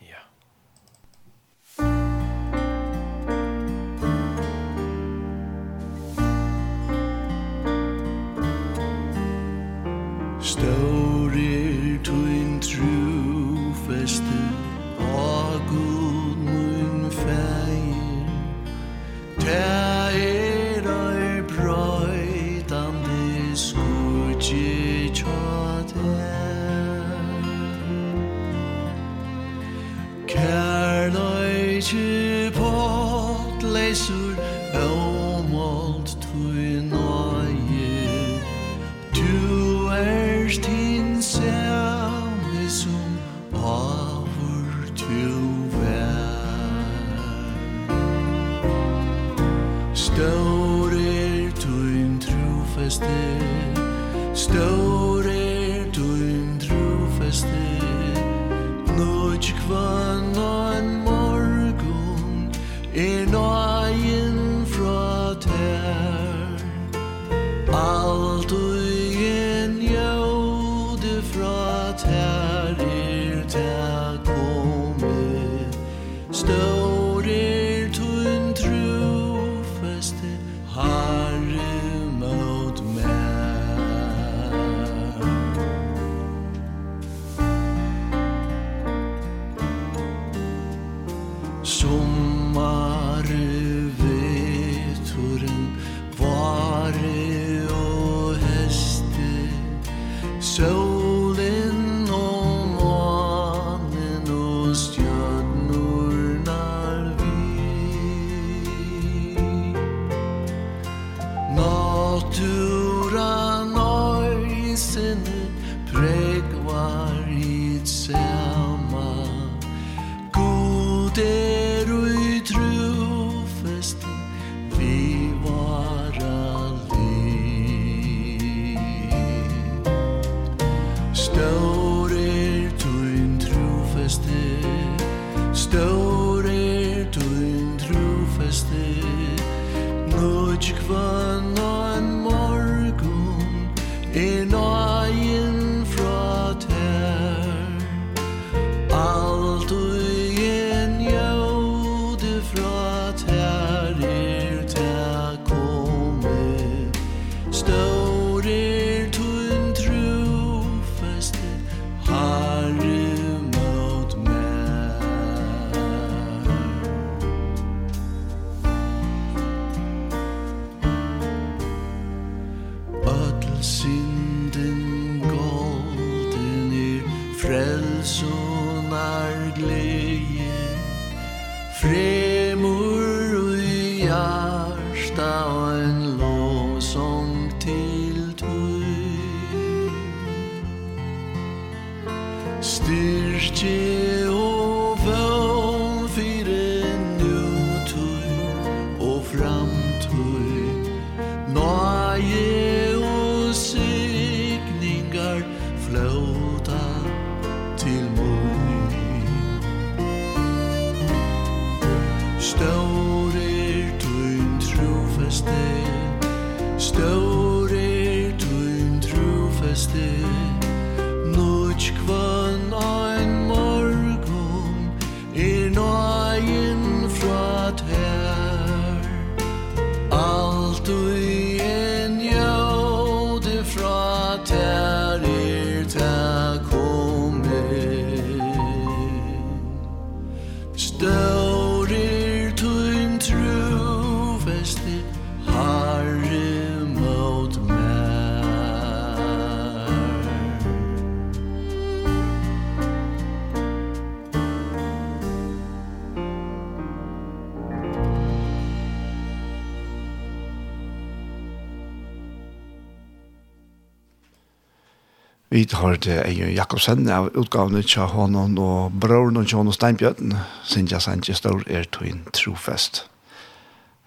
Vi har det Eion Jakobsen av utgavene til honom og broren og John og Steinbjørn, Sintja Sanchez Stor er to en trofest.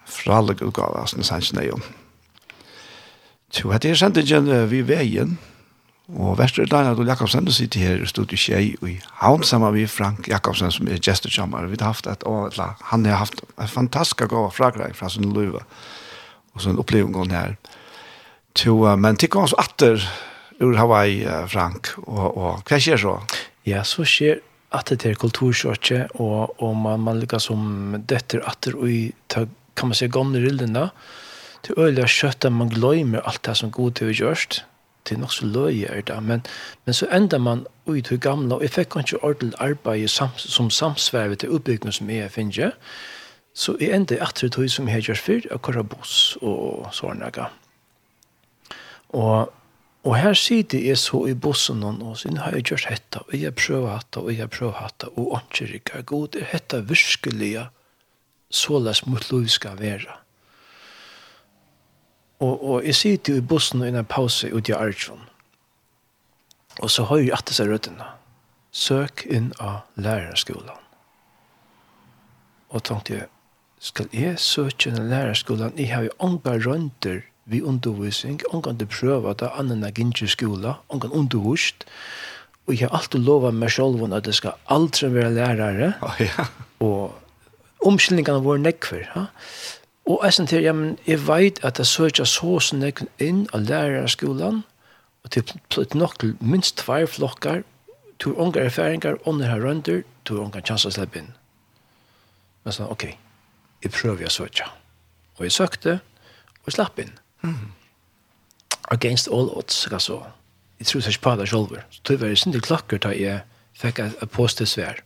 Fra alle utgavene som Sanchez Eion. Så hette er sendingen vi veien, og Vestre Daniel og Jakobsen sitter her i studiet Kjei og i havn sammen med Frank Jakobsen som er gestekjammer. Vi har haft et år, han har haft en fantastisk gav fragreg fra sin løyve og sånn opplevelse her. Så, men tikk oss atter, ur Hawaii, Frank, og, og hva skjer så? Ja, så skjer at det er kulturskjortje, og, og man, man ligger som døtter atter og ta, kan man si, gamle rillene, til øyelig kjøtt at man glemmer alt det som god til å gjørst, til nok så løye er det, men, men så enda man ut til gamle, og jeg fikk ikke ordentlig arbeid sam, som samsverve til oppbyggene som jeg finner, så jeg enda atter tog som jeg har gjort før, akkurat buss og sånne. Og Og her sitter jeg så i bussen og sin har jeg gjort dette, og jeg prøver dette, og jeg prøver dette, og ikke rikker god, er dette virkelig så såles mot lov skal være. Og, og jeg sitter i bussen i en pause ut i Arjun, og så har jeg atter seg røddene. Søk inn av lærerskolen. Og tenkte jeg, skal jeg søke inn av lærerskolen? Jeg har jo andre rønter vi undervisning, ongan du prøver det annen er ikke skola, ongan undervist, og jeg har alltid lova meg selv at det skal aldri være lærere, oh, ja. og omkyldningene våre nekver, ja? og jeg synes til, ja, men jeg vet at jeg søker så som jeg inn av lærerskolen, og til pløtt nok til minst tvær flokkar, to unge erfaringer, under her rønder, to unge chanser å slippe inn. Men sånn, ok, jeg prøver å søke. Og jeg søkte, og jeg slapp inn. Against all odds, altså. Jeg tror ikke på det selv. Så det var sin klokker da jeg fikk et påstesvær.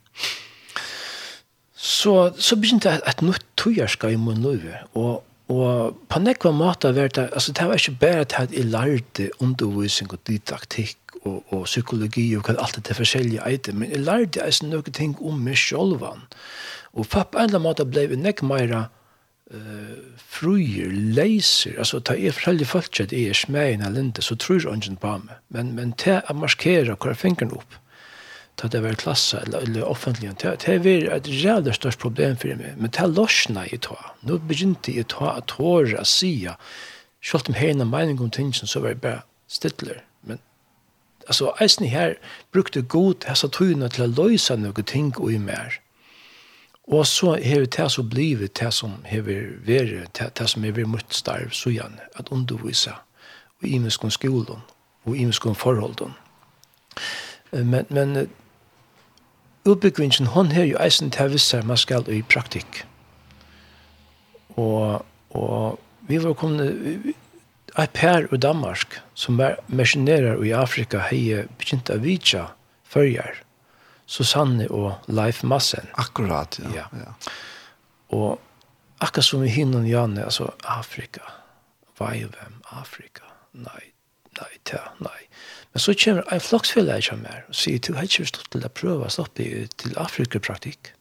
Så, så begynte jeg et nytt togjerska i min liv. Og, og på nekva måte var det, altså det var ikke bare at jeg lærte undervisning og didaktikk og, og psykologi og hva alt det forskjellige eide, men jeg lærte jeg noen ting om meg sjølvan. Og på en eller annen måte ble jeg nekva uh, fruer, leiser, altså ta er forheldig folk at jeg er smegen av linde, så tror ungen på meg. Men, men til å markere hvor jeg finner opp, ta det var klasse eller, eller offentlig, til det var et reelt størst problem for meg. Men til losna jeg ta, nå begynte jeg ta at håret å si, selv om henne mening om tingene, så var jeg bare stidler. Men altså, eisen her brukte god hessa tøyene til å løse noen ting og i mer Og så har det som blivit det som har vært, det som har vært mot starv, så igjen, at undervisa, og imenskån skolen og imenskån forholden. Men, men utbyggvingen, hon har jo eisen til visse man skal i praktikk. Og, og vi var kommet, et per i Danmark som er missionerer i Afrika, har begynt å vidtja førjer. Susanne og Leif Massen. Akkurat, ja. ja. ja. Og akkurat som i hinnan Janne, altså Afrika, Vajvem, Afrika, nei, nei, ta, nei. Men så kommer en floksfelle jeg kommer her, og sier, du har ikke stått til å prøve å stoppe til Afrika-praktikk.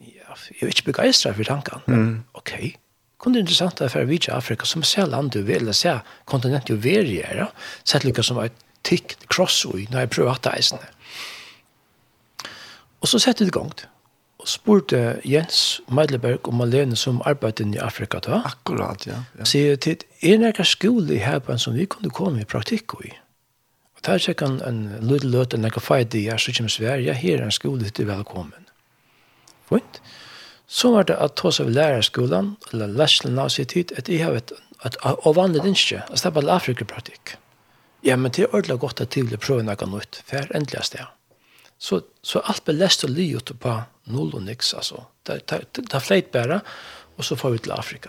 Ja, jeg er ikke begeistret for tankene. Mm. Ok, kunne det interessant at jeg videre Afrika, som ser land du vil, eller ser kontinent du vil gjøre, sett lykke som et tikk cross-ui, når jeg prøver at det er Og så sette det i gang. Og spurte Jens Meidleberg om Malene som arbeidet i Afrika da. Akkurat, ja. ja. Sier til, er det noen skole i Hebron som vi kunne komme i praktikk i? Og der tjekk han en liten løt, en noen feit i, her, så kommer Sverige, ja, her er en skole til velkommen. Fint. Så var det at ta seg ved lærerskolen, eller lærerskolen av sitt tid, at jeg har et, et avvanlig dinskje, at det er bare Afrika-praktikk. Ja, men det er ordentlig godt at jeg vil prøve noe nytt, for endelig sted så, så alt ble lest og livet på null og niks, altså. Det, det, det fleit bare, og så får vi til Afrika.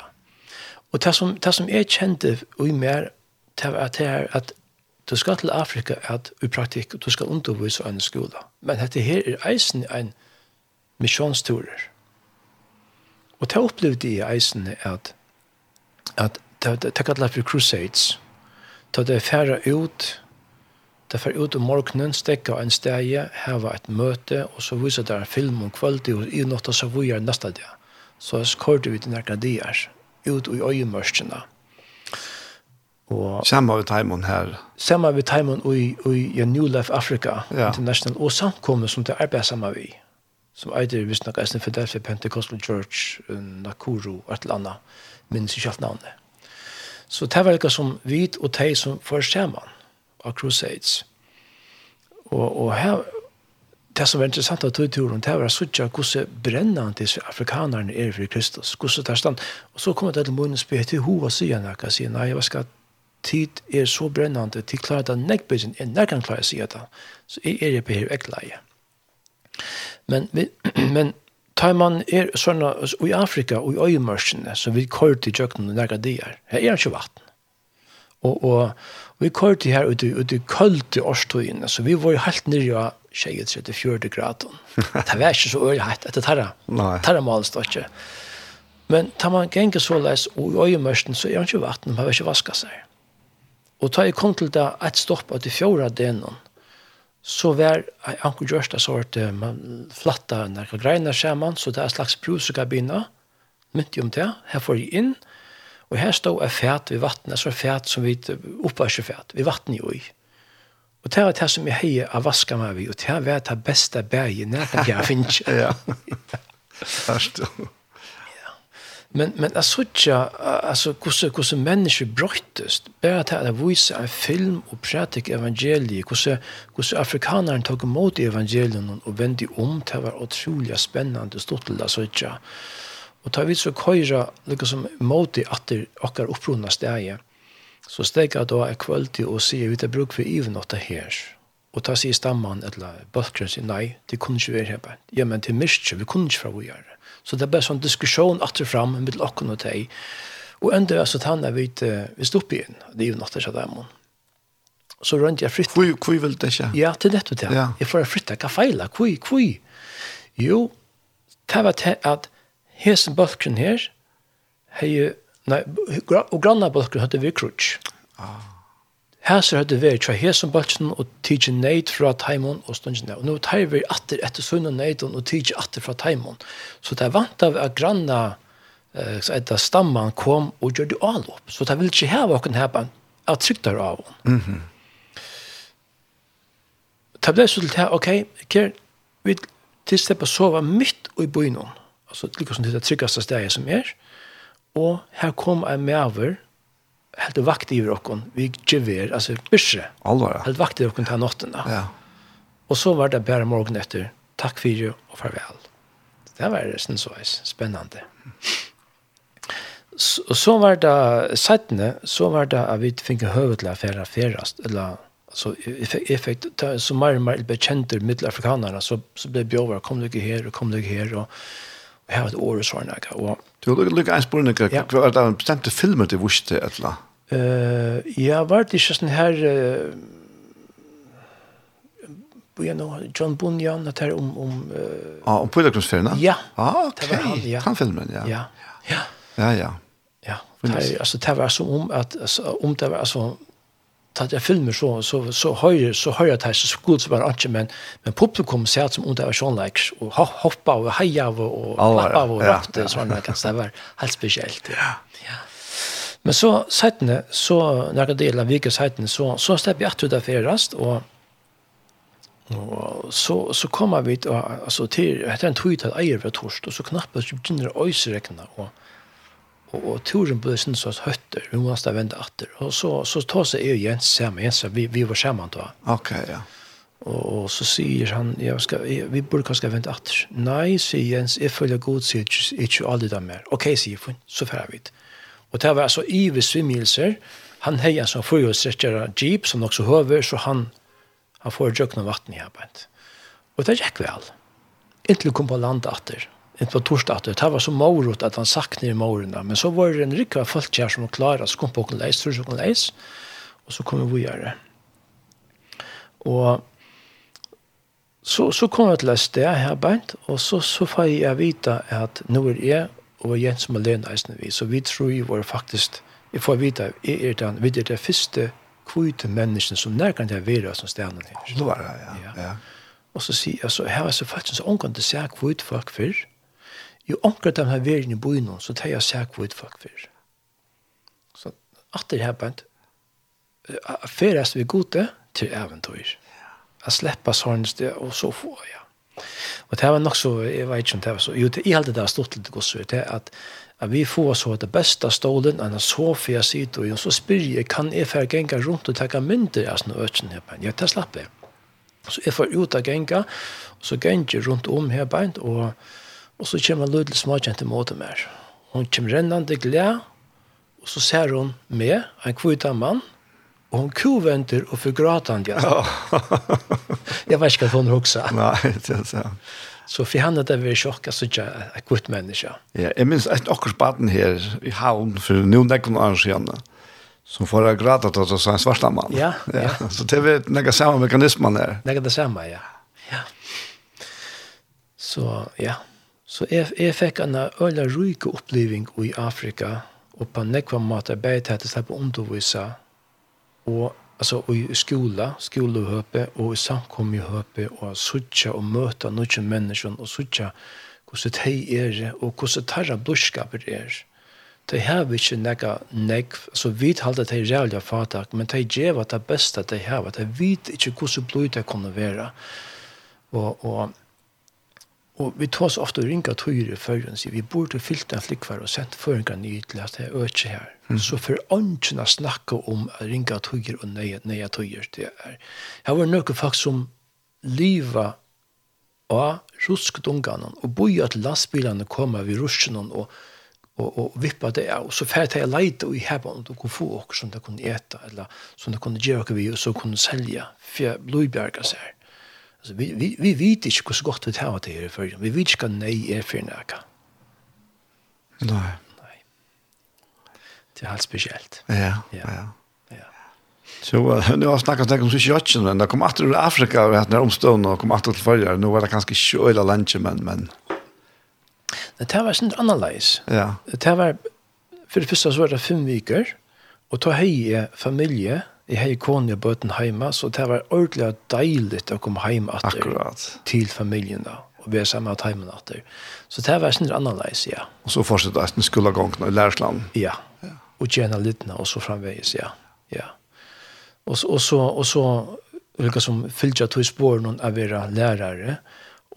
Og det som, det som jeg kjente i mer, det var at, att at du skal til Afrika at, i praktikk, du skal undervise av en skole. Men dette her er eisen en misjonsturer. Og det opplevde jeg eisen at, at det, det, det kallet for crusades. Det er færre ut, Det fer ut om morgenen, stekka en steg, heva et møte, og så viser der film om kvalitet, og i nåt så vi er neste dag. Så skorter vi til nærkene dier, ut i øyemørskene. Og, Samme ved Taimon her? Samme ved Taimon i, i New Life Africa ja. International, og samkommet som det arbeider sammen vi, som eider visst nok eisen Philadelphia Pentecostal Church, Nakuru, et eller annet, minns ikke alt navnet. Så det var ikke som vi og de som får sammen av Crusades. Og, og her, det som var interessant av tog turen, det var sånn sitte hvordan brennende disse afrikanerne er for Kristus, hvordan det er stand. Og så kommer det til munnen spør til hova sier han, jeg sier, nei, hva skal tid er så brennende, til klarer det nekbøyden, jeg nær kan klare å si det, så jeg er på her ekleie. Men, men tar man er sånn, og i Afrika, og i øyemørsene, så vi kører til jøkken og nærke nærkan dier, her er ikke vatten. Og, og, Vi kørte her ute, ute i kølt i årstøyene, så vi var jo helt nere av 23-40 grader. Det var ikke så øyelig hatt etter tarra. Nei. Tarra malen stod ikke. Men tar man ganger så leis, og i øyemørsten, så er han ikke vatten, man har ikke vasket seg. Og da jeg kom til det et stopp av de fjorda delen, så var jeg anker gjørst det sort, man flatta når greiner skjer man, så det er slags brusekabina, mynt om det, her får jeg inn, og Og her stod er fæt ved vattnet, altså fæt som vi oppvarser fæt, ved vattnet jo i. Og det var det som jeg heier av vaska meg vi, og det var det beste berget nærkant jeg finnes. ja, forstå. Men men jag såg alltså hur hur som människor bröttes bara att det var en film och pratik evangeliet, hur hur afrikanerna tog emot evangelien och vände om det var otroligt spännande stort till det såg Og tar vi så køyra liksom moti det akkar opprunna stegi, så stega da er kvöldi og sier vi det bruk for ivnåtta her. Og ta sier stamman eller bøkkren sier nei, det kunne ikke være her. Ja, men til myrkje, vi kunne ikke fra vi gjøre. Så det er bare sånn diskusjon atter fram med okken og teg. Og enda er så tannet vi til vi stopp igjen, det ivnåtta seg dem. Så rønt jeg fritt. Hvor, hvor vil det ikke? Ja, til dette til. Ja. Jeg får fritt, jeg kan feila, hvor, hvor. Jo, det var til at hesen bølken her, hei, nei, og granna bølken hadde vi krutsk. Ah. Hæsar hadde vært fra hesen bølken og tidsi neid fra taimon og stundin Og nå tar vi atter etter sunn og neid og tidsi atter fra taimon. Så det er vant av at granna eh, etter stamman kom og gjør det anlopp. Så det vil ikke heva okken heva at tryktar av hon. Mm -hmm. Det ble så til det her, ok, kjer, vi tilstepper sova midt i bøynom altså det som det tryggaste stedet som er, og her kom en medover, helt vakt i rocken, vi gevær, altså bysje. Alvara. Helt vakt i rocken til natten da. Ja. Og så var det bare morgen etter, takk for det og farvel. Det var sånn så spennende. Så, så var det settene, så var det at vi fikk høve til å fære færast, eller så jeg fikk så mer og mer bekjenter middelafrikanerne, så, så ble bjøver, kom du ikke her, og kom du ikke her, og Jeg har et år og sånn, og... Du har lukket en spørsmål, ja. hva er det en bestemte filmer du visste, eller? Uh, jeg var det ikke sånn her... Uh, you know, John Bunyan, det her om... om uh, ah, om Pøydagrumsferien? Ja. Ah, ok. Det var han, ja. Han filmen, ja. Ja, ja. Ja, ja. ja. Det, altså, det var som om, at, altså, om det var, altså, tatt jeg filmer så så så høyre, så høyre at det så god som bara ikke, men men publikum ser ut som under var sånn, like och hoppa och og, och klappa och rapte så där kan det var helt speciellt. Ja. Ja. Men så settene, så när det delar vilka settene, så så släpper jeg ut där ferast, och Og så, så kommer vi til, altså, til etter en tog til eier ved torst, og så knappet så begynner det øyserekene, og, og, og turen ble sånn sånn høtter, vi måtte vente atter. Og så, så tar seg jeg og Jens sammen, Jens, vi, vi var sammen da. Ok, ja. Og, og så sier han, jeg skal, jeg, vi burde kanskje vente atter. Nei, sier Jens, jeg følger god, sier ikke, ikke aldri det mer. Ok, sier hun, så fer vi. Og det var altså ive svimmelser. Han heier en sånn forhjulstrekkere jeep, som også høver, så han, han får jøkken av vatten i arbeid. Og det gikk vel. Inntil kom på land atter inte på torsdag det var så morot at han sagt ner mororna men så var det en rikva folk her som klara så kom på åkken leis, tror så kom leis, og så kom vi gjøre. Og så så kom jeg til läs det her beint, og så så får jeg vita at nå er jeg, og Jens som Malena är vi så vi tror ju var faktisk, jeg får vita jeg er den vid det første kvite menneskene som nær kan det vara som stannar ner. Ja. ja. ja. Og så sier jeg, så her er så faktisk så omgående sær kvitt folk før, jo anker de her verden i byen, så tar jeg seg hvor folk fyrer. Så at det her bænt, færest vi gode til eventyr. Jeg slipper sånn sted, og så får jeg. Og det var nok så, jeg vet ikke om det var så, jo, det, er held det der stått litt godt så, det er at, at vi får så det beste stålen, enn så får jeg sitt, og så spyr jeg, kan jeg færre genga rundt og takke mynder av sånne øtjen her, men jeg tar slapp jeg. Så jeg får ut av genga, og så genga rundt om her, og Og så kommer en småkjent til måte mer. Hun kommer rennende gled, og så ser hun med en kvita mann, og hun kuventer og forgrater han igjen. jeg vet ikke hva hun hoksa. Nei, det er så. Så for henne det var sjokk, altså ikke et godt menneske. Ja, jeg minns et akkurat baden her i havn, for nå nekken og arrangerne, som får jeg grader til å en svarta mann. Ja, ja. Så det er nekka samme mekanismen her. Nekka det samme, ja. Ja. Så, ja. Så jeg, jeg fikk en øyla ryke oppleving i Afrika, og på nekva måte beid til å slippe undervisa, og altså i skola, skolehøpe, og i samkommehøpe, og suttja og møta noen mennesker, og suttja hvordan de er, og hvordan tarra blodskaper er. De har ikke nekka nekv, altså vi halda de rævliga fatak, men de gjeva det beste de har, de vet ikke hvordan blod det kunne være. Og, og Og vi tar så ofte ringa tøyre i og sier vi burde fylt en flikvar og sendt føringar ny til at det er øke her. Mm. Så for åndkjene snakke om ringa tøyre og nøye, nøye tøyre, det er. Her var noen folk som liva av ruskdungene og boi at lastbilene kommer ved ruskene og, og, og vippa det av. Så fært jeg leite og i hebben og kunne få åker som de kunne eta eller som de kunne gjøre vi og så kunne selja for blodbjerga seg. Altså, vi, vi, vi vet ikke hvordan godt vi tar det her før. Vi vet ikke hva nei er for noe. Nei. Nei. Det er helt spesielt. Ja, ja. ja. Så nu har snackat om Sjøtjen, men det kom att ur Afrika och hade när omstående och kom att till förra. Nu var det ganska sjöla lunch men men det här var sånt analys. Ja. Det här var för det första så var det fem veckor och ta heje familje Jeg har kone og bøten hjemme, så det var ordentlig deilig å komme hjem til familien da og være sammen med timen atter. Så det var sånn annerledes, ja. Og så fortsatte jeg den skulle i Lærsland? Ja, og tjene litt, og så framveis, ja. ja. Og, og så, og så vilka som fyllte to spår noen av være lærere,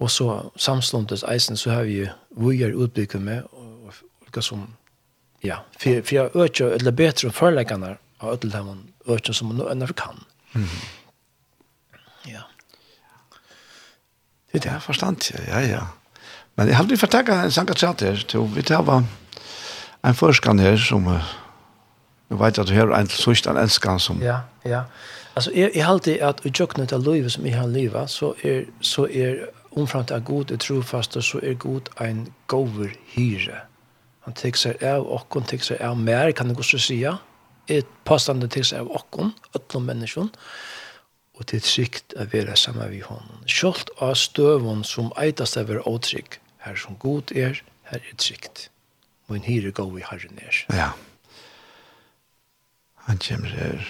og så samståndes eisen, så har vi jo vujer utbygget med, og vilka som, ja, for, for jeg øker, eller bedre om av ødelhavn økken som man ennå kan. Mm. Ja. Det er forstand, ja, ja. ja. Men jeg har aldri fortalt en sang at her, til vi tar var en forskan her som, jeg vet at du har en sørst en enskan som... Ja, ja. Altså, jeg, jeg har alltid at i jøknet av livet som jeg har livet, så er, så er omframt av god er trofast, og så er god en gover hyre. Han tek seg av, og han tek seg av mer, kan du gå så sige. Ja er påstande til seg av okken, alle menneskene, og til trygt å være sammen med honom. Kjolt av støvun som eitast av er åtrygg, her som god er, her er trygt. Og en hyre gå i herren er. Ja. Han kommer her.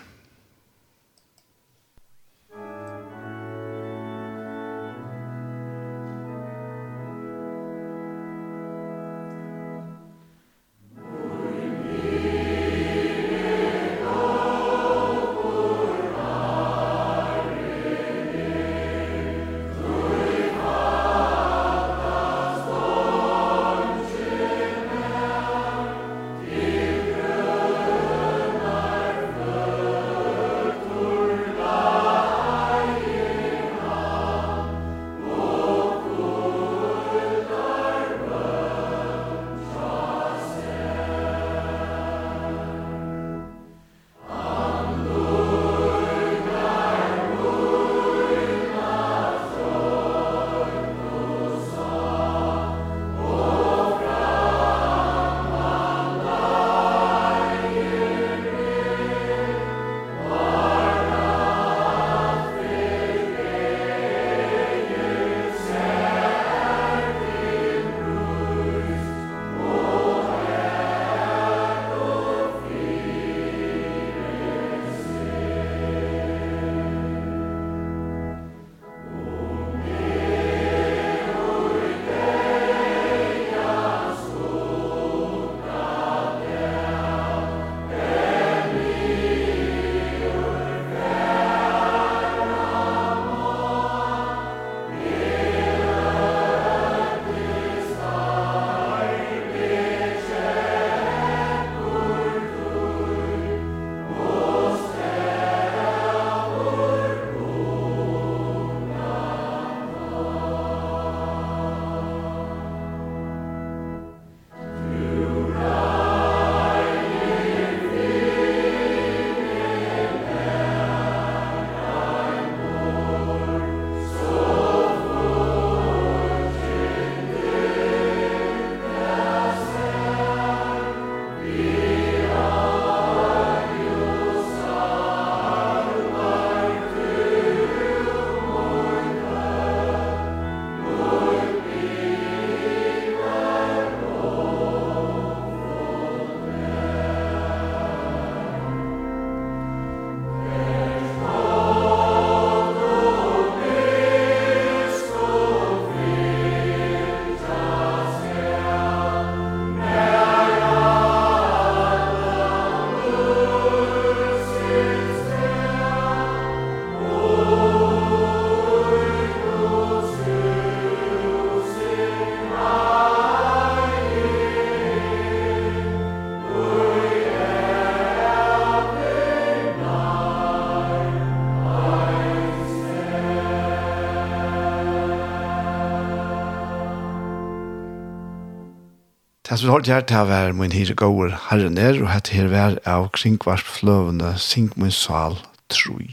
Det som holdt her til å være min hyre gåer herren der, og hette her vær av kringvars fløvende, sink min sal, troi.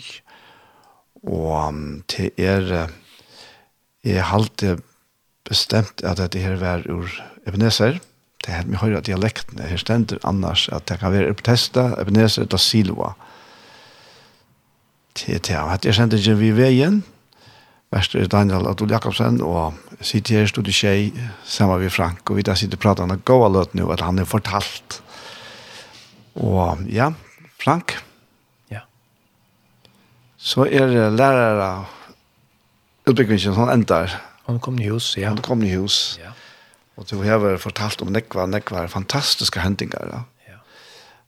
Og til er, jeg halte bestemt at dette her vær ur Ebenezer, det er helt mye høyre dialektene, her stender annars at det kan være Eptesta, Ebenezer, da Silva. Til, til, at jeg sendte ikke vi veien, verste Daniel Adol Jakobsen, og sitter her, stod i tjej, sammen med Frank, og vi da sitter og prater om gåa løt nu, at han er fortalt. Og ja, Frank. Ja. Så er lærere utbyggingen som endar. Han kom i hus, ja. Han kom i hus. Ja. Og du har fortalt om nekva, nekva fantastiske hendinger, ja. ja.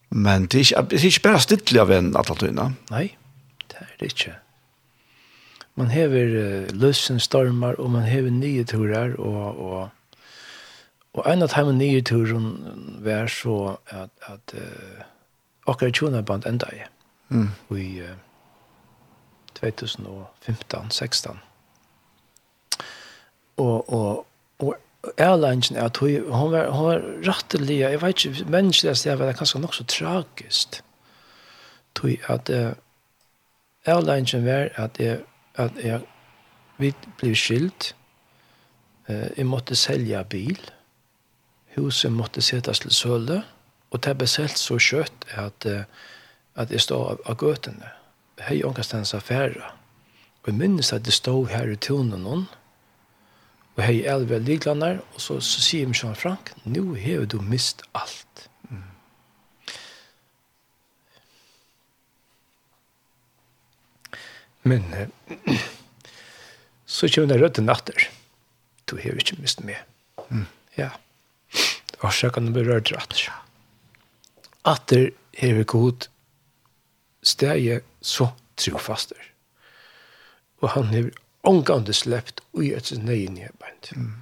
Men det er ikke, det er ikke bare stittelig av en, at alt Nei, det er det ikke man hever uh, løsen stormar, og man hever nye turer, og, og, og en av de nye turen var så at, at uh, akkurat tjona band enda i, mm. i uh, 2015-16. Og, og, og Erlangen er at hun, hun var, hun var rettelig, jeg vet ikke, menneskelig sted var det kanskje nok så tragisk. Tui at uh, Erlangen var at jeg at jeg, vi ble skilt. Eh, jeg måtte selge bil. Huset måtte settes til søle. Og det ble selt så kjøtt at, at jeg stod av, av gøtene. Hei ångestens affære. Og jeg minnes at jeg stod her i tunen noen. Og hei elve liglander. Og så, så sier Michel Frank, nå har du mist alt. Men eh, så kommer det rødde natter. Du har ikke mist meg. Mm. Ja. Og så kan du bli rørt rett. Atter er vi god steg så trofaster. Og han har omgående släppt och i ett nej nedbänt. Mm.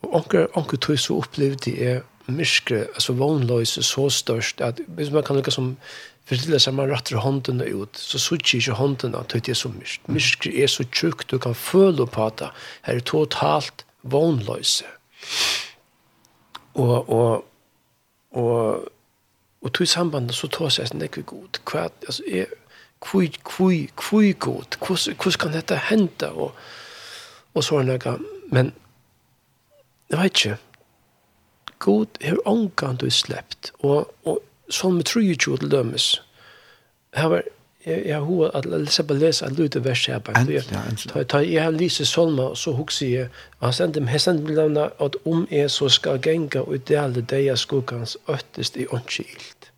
Och onkel onkel tog så upplevde det är myskre, alltså vanlöse så störst att hvis man kan lika som förstilla til det man rattar hånden ut, så sutter inte hånden att det det så mysk. Myrk är så tjukt du kan följa på att det är totalt vognløse. Och, och, och, och tog samband så tar sig sånn, det er god. Kvart, alltså, är, kvui, kvui, kvui god. Hur kan detta hända och och sånn noe. Men, jag vet inte. god har ångan du släppt. Och, och som med tru ju till dömes. Her var jag har hur att läsa på läsa at lute vers här på Ta ta jag har lyset solma, så huxar jag og han sände meg sendte meg lämna att om är så skal genga og dele det jeg skukkans öttest i åndskilt.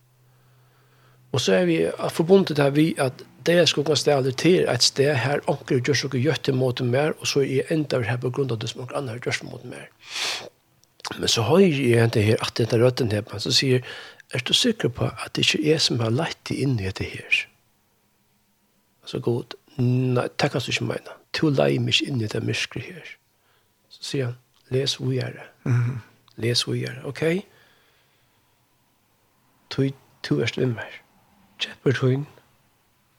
Og så er vi forbundet her vi at det jeg skukkans dele til et sted her anker gjør så gjøtt til måten mer, og så er jeg enda her på grunn av det som andre gjør så måten mer. Men så har jeg hente her at denne røtten her, så sier er du sikker på at det ikke er som har lett deg inn i dette her? Altså god, nei, det kan du ikke mene. Du leier meg inn i dette myskret her. Så sier han, les hvor jeg er. Mm -hmm. Les hvor jeg er, ok? Du, du er slimmer. Kjepper tøyen,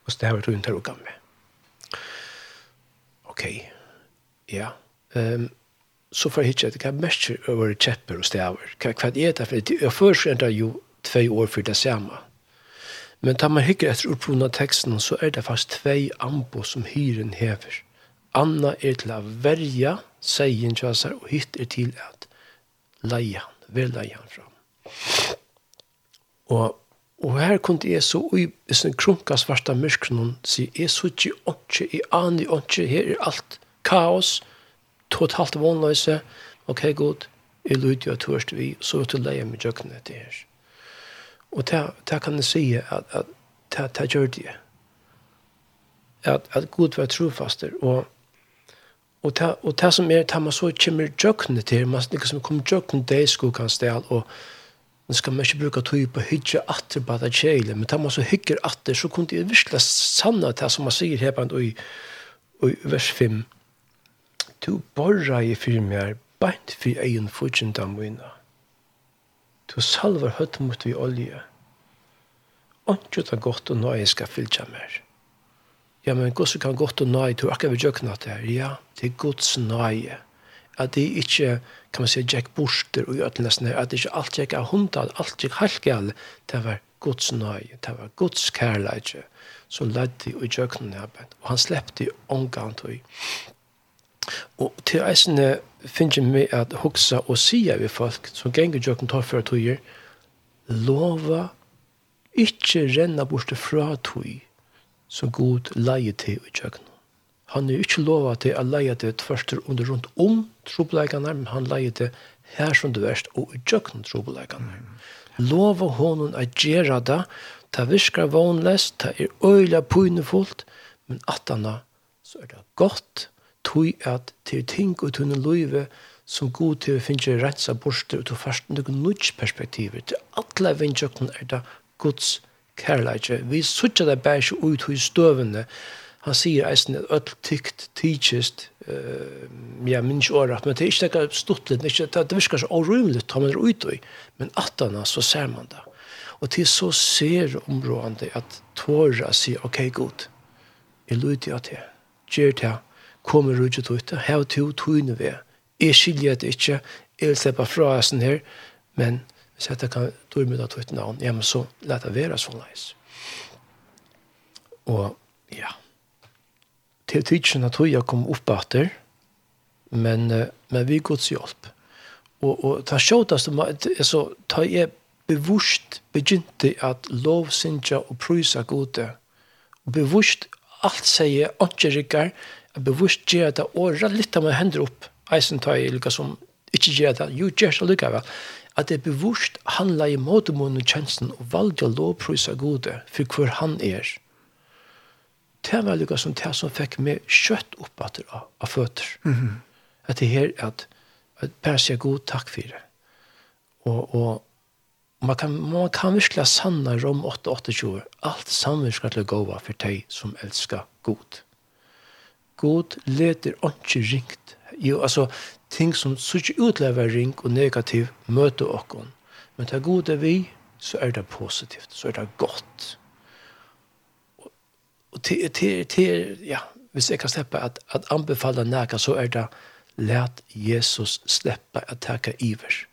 og staver tøyen til å gamme. Ok, ja. Um, så får jeg ikke at jeg merker over kjepper og staver. Hva, hva er det for? Jeg først enda jo två år för det samme. Men tar man hykker etter upprona texten så är det fast två ambo som hyren häver. Anna är till att värja sägen tjasar och hytt at till att vil väl han fram. Och Og her kunne jeg så i sin krunka svarta myrkron si, jeg så ikke åndsje, jeg aner åndsje, her er alt kaos, totalt vanløse, ok god, jeg lyder jo tørst vi, så er det leie med jøkken etter her. Og det kan jeg si at at det det gjør det. At, at Gud var trofaster. Og, og, det, og det som er, det man så kommer djøkne til, man liksom som kommer djøkne til skokansdel, og nu skal man ikke bruke tog på hygge atter på det kjele, men da man så hygger atter, så kunne det virkelig sanne det som man sier her på i, i vers 5. Du borra i firmer, beint for egen fortjentene mine. Du salver høtt mot vi olje. Ontjo ta godt og nøye skal fylltja mer. Ja, men gos kan godt og nøye, du akkurat vi jøkna det her. Ja, det er gods nøye. At det ikke, kan man si, Jack borster og gjør nesten her, at det ikke alt gikk av hundal, alt gikk halvgjall, det var gods nøye, det var gods kærleidje, som ledde i jøkna her, og han slepte i omgang til Og til eisene finner jeg meg at hoksa og sia vi folk som ganger jøkken tar for tøyer, lova ikkje renna bort fra tøy som god leie til i jøkken. Han er ikkje lova til at leie til tverster under rundt om trobeleikene, men han leie til her som du verst og i jøkken trobeleikene. Lova honom at gjera det, ta virkar vanlest, ta er øyla pynefullt, men atana så er det godt, tog at til ting og tunne løyve som god til å finne rensa borster og til først noen nødt perspektiver. Til alle vindjøkken er det Guds kærleikje. Vi sutja det bare ikke ut i støvende. Han sier eisen at ødel tykt, tykist, uh, ja, minns året, men det er ikke det stort litt, det, det virker så orymelig, ta man det ut i, men attana så ser man det. Og til så ser områdene at tåra sier, ok, god, jeg lyder til gjør til kommer i ut ut, her to tøyne vi. Jeg skiljer det ikke, jeg vil slippe fra oss her, men hvis jeg kan dømme det tøyte navn, ja, men så lett det være sånn leis. Og ja, til tidsen at jeg kom opp etter, men, men vi gods hjelp. Og, og ta sjåtast, altså, ta jeg bevusst begynte at lovsynja og prysa gode, og bevusst alt sier, ikke rikker, bevusst gjør det, og litt av meg hender opp, eisen tar jeg lukka som ikke gjør det, jo gjør det lukkavel, at det bevusst handler i måtemån og tjenesten og valgte å lovpryse gode for hvor han er. Det var lukka som det som fikk meg kjøtt opp at av, av føtter. Mm -hmm. At det her at, at bare sier god takk for det. Og, og man kan, man kan virkelig sanne rom 8-28, alt samvirker til å gå for deg som elsker god god leter ikke ringt. Jo, altså, ting som ikke utlever ring og negativ møter oss. Men til god er vi, så er det positivt, så er det godt. Og, til, til, til, ja, hvis jeg kan slippe at, at anbefale nækka, så er det let Jesus slippe at takke iver.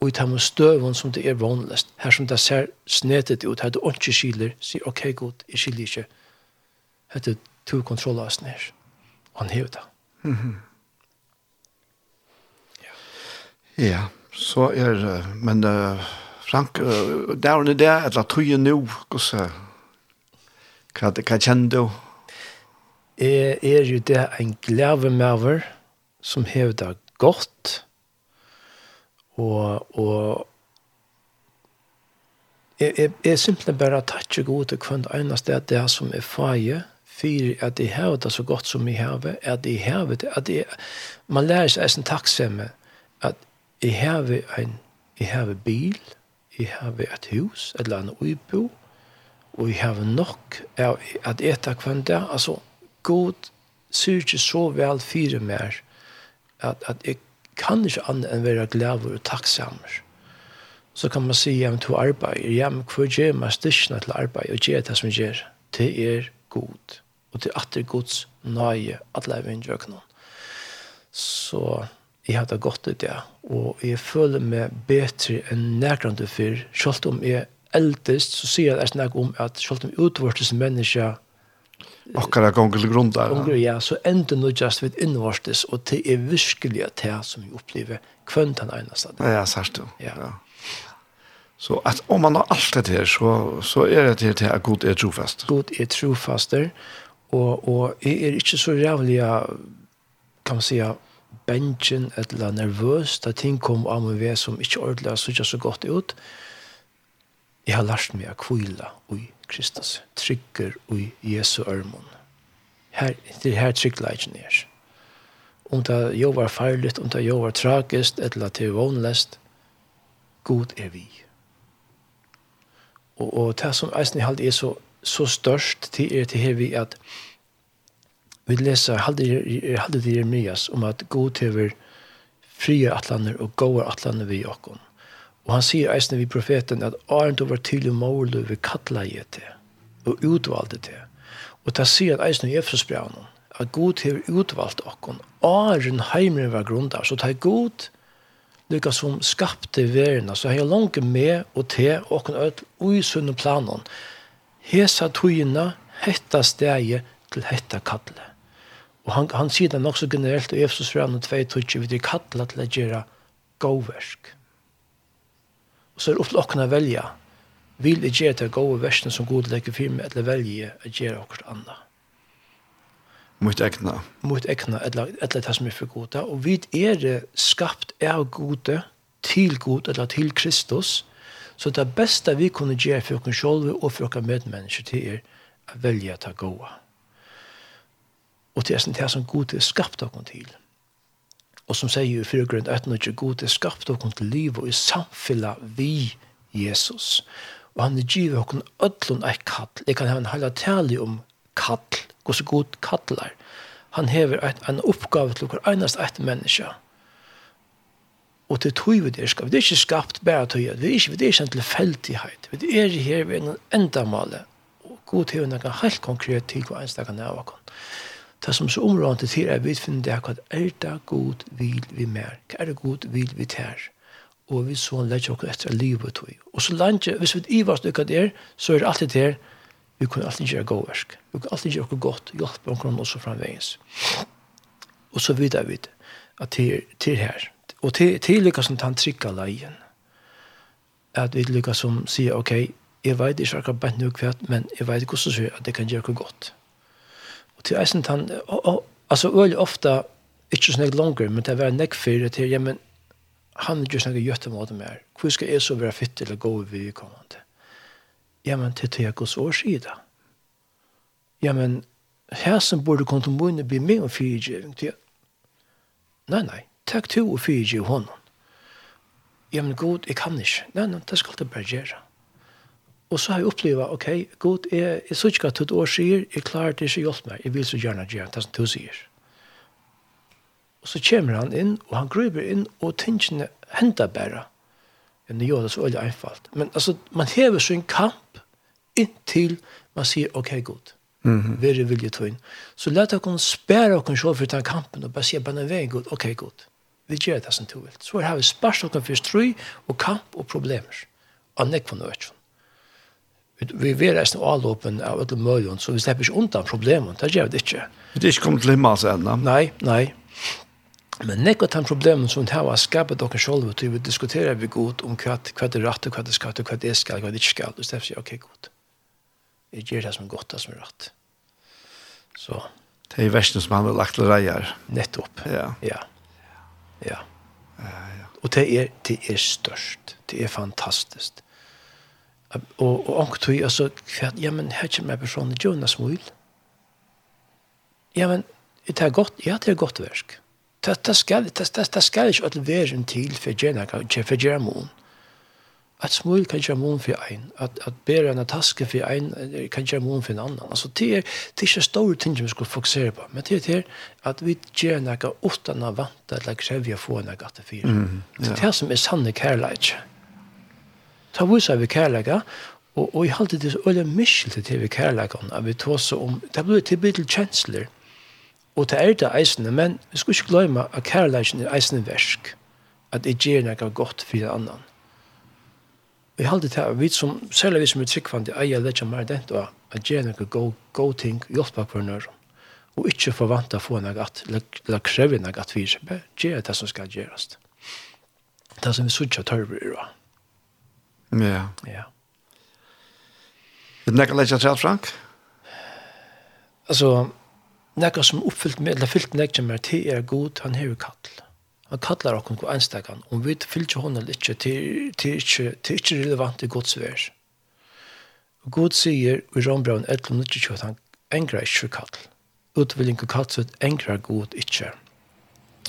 Og i tamme støven som det er vanligst, her som det ser snedet ut, her du ikke skiler, sier, ok, god, jeg skiler ikke. Hette to kontrollasner han hever det. Mm -hmm. ja. ja, så er men uh, Frank, uh, det er jo det, eller tog jo nå, hvordan, hva, hva kjenner du? Jeg er jo det en glave med som hever det godt, og, og Jeg, jeg, jeg er simpelthen bare tatt ikke god til hver eneste det er som er feie, för att det här det så gott som vi har är det i havet att det man lär sig en tacksamma att i havet en i havet bil i havet ett hus eller en ubo och i havet nok är att äta kvanta alltså god syrger så väl fyra mer att att jag kan inte annat än vara glad och tacksam så kan man säga att du arbetar, ja, men hva gjør man styrkene til arbeid, og gjør det som gjør? Det er god og til at det gods nøye at leve inn gjør noen. Så jeg har det godt i det, og jeg føler meg bedre enn nærkende før, selv om jeg eldest, så sier jeg snakk om at selv om utvortes menneske, Akkurat gonger til grunn der. Gonger, ja, så ender nå just ved innvartes, og det er virkelig at det som vi opplever kvønn den eneste. Ja, særst du. Ja. ja. Så at om man har alt det her, så, så er det til at god er trofast. God er trofaster, Og, og jeg er ikke så rævlig, kan man si benchen eller nervøs, da ting kom av meg ved som ikke ordentlig så ikke så godt ut. Jeg har lært meg å kvile i Kristus, trygger i Jesu ørmån. Her, det her tryggleggen er. Om det jo var farligt, om det jo var tragisk, eller til vånlest, God er vi. Og, og det som eisen i halvt er så, så størst, til er til her vi at, at Vi leser halde i Jeremias om at god hever frie atlander og gode atlander vi okkom. Og han sier eisne vi profeten at Arent over og mål vi kattla i det og utvalde det. Og ta sier at eisne i Efrosbraunen at god hever utvalgt okkom. Arent heimren var grunda, så det god lykka som skapte verna, så hei langt med og te og okkom ut ui sunne planen. Hesa tøyina, hetta stegi til hetta kallet. Og han, han sier det nok så generelt, og Efesus fra han og tvei tutsi, vi er kattla til å gjøre gåversk. Og så er det opp til å velja, vil jeg gjøre til gode versene som god legger for meg, eller velje å gjøre okkur anna. Mot ekna. Mot ekna, eller, eller det som er for gode. Og vi er skapt av gode, til god, eller til Kristus, så det beste vi kunne gjøre for oss selv og for oss medmennesker, til er å velge velja det gode. Og det er sånn det som god er skapt oss til. Og som sier i fyrir grunn at når god er skapt oss til liv og i samfunnet vi Jesus. Og han er givet oss ødlån av kall. Jeg kan ha en halv tale om kall, hvordan god kallar. Han hever en oppgave til hver eneste et menneske. Og til tog vi det skapt. Det er ikke skapt bare tog. Det er ikke, det er ikke en tilfeldighet. Det er her ved en enda male. Og god hever noen helt konkret til hva eneste kan jeg oss. Det som så området til er vi finner det hva er det god vil vi mer? Hva er det god vil vi ter? Og vi så lett oss etter livet tog. Og så langt, hvis vi ivar stykket det er, så er det alltid der, vi kunne alltid gjøre god versk. Vi kunne alltid gjøre godt, hjelpe omkring oss og framvegens. Og så videre vi at til, til her. Og til, til lykkes som han trykka leien. At vi lykkes som sier, ok, jeg vet ikke akkurat bare noe kvært, men jeg vet hvordan så at det kan gjøre godt til eisen han, altså øl ofta, ikke sånn jeg langer, men det var nekk for til, ja, men han gjør sånn jeg gjøtte måte mer. Hvor skal jeg så være fytt eller gå vi kommende? Ja, men til til jeg går så sida. Ja, men her som burde komme til munne bli med om fyrirgjøring til. Nei, nei, takk til å fyrirgjøring hånden. Ja, men god, jeg kan ikke. Nei, nei, det skal det bare gjøre. Og så har jeg opplevd, ok, god, jeg, jeg så ikke at du år sier, jeg klarer det ikke å hjelpe meg, jeg vil så gjerne gjøre det som du sier. Og så kommer han inn, og han gruber inn, og tingene hender bare. Men det gjør det så veldig einfalt. Men altså, man hever så en kamp inntil man sier, ok, god, mm -hmm. vi vilje til inn. Så let dere spære dere selv for den kampen, og bare sier, bare vei, god, ok, god, vi gjør det som du vil. Så har vi spørst spørsmål for stry, og kamp og problemer. Og nekk for noe, økken vi vil resten av avlåpen av alle møyen, så vi slipper ikke undan problemen, det gjør vi ikke. Det er ikke kommet til himmels enda? Nei, nei. Men nekket den problemen som det har skapet dere selv, og vi diskuterer vi godt om hva, hva det er rett, hva det skal, hva det skal, hva det ikke skal, og slipper sier, ok, godt. Jeg gjør det som godt, det som er rett. Så. Det er versen som han har lagt til reier. Nettopp. Ja. Ja. Ja. ja. ja. Og det er, det er størst. Det er fantastisk og og onk tøy altså kvært ja men her kjem personen Jonas Muil. Ja men det er godt, ja det er godt verk. Det det skal det det det skal ikke at være ein til for Jenna kan for Jermon. At Smuil kan Jermon for ein, at at bære en taske for ein kan Jermon for en annan. Altså det er det er ikke store ting vi skal fokusere på, men det er at vi Jenna kan utan å vanta at like sjølv få ein gatte for. Det er som er sanne kærleik ta viser vi kærleika, og, og jeg halte det så øyne miskjelte til vi kærleikan, at vi tåse om, det blir til bidel kjensler, og det er det eisene, men vi skal ikke glemme at kærleikan er eisene versk, at det gjør noe godt for den annan. vi halte det her, vi som, særlig vi som er tryggvande, eier det ikke mer den, at gjør noe god, god ting, hjelpa på nøyre, og ikke forvanta få noe at, eller kreve noe at vi gjør det som skal gjøres. Det som vi sutja tørver i råd. Ja. Ja. Vil du nekka leggja til Frank? Altså, nekka som oppfyllt med, eller fyllt nekka med, til er god, han hever kall. Han kallar okkur på enstakan, om vi fyllt ikke hon eller ikke, til ikke relevant i gods vers. Og god sier i Rombraun 11.90 at han engrar ikke kall. Utvilling og kall, så god ikke.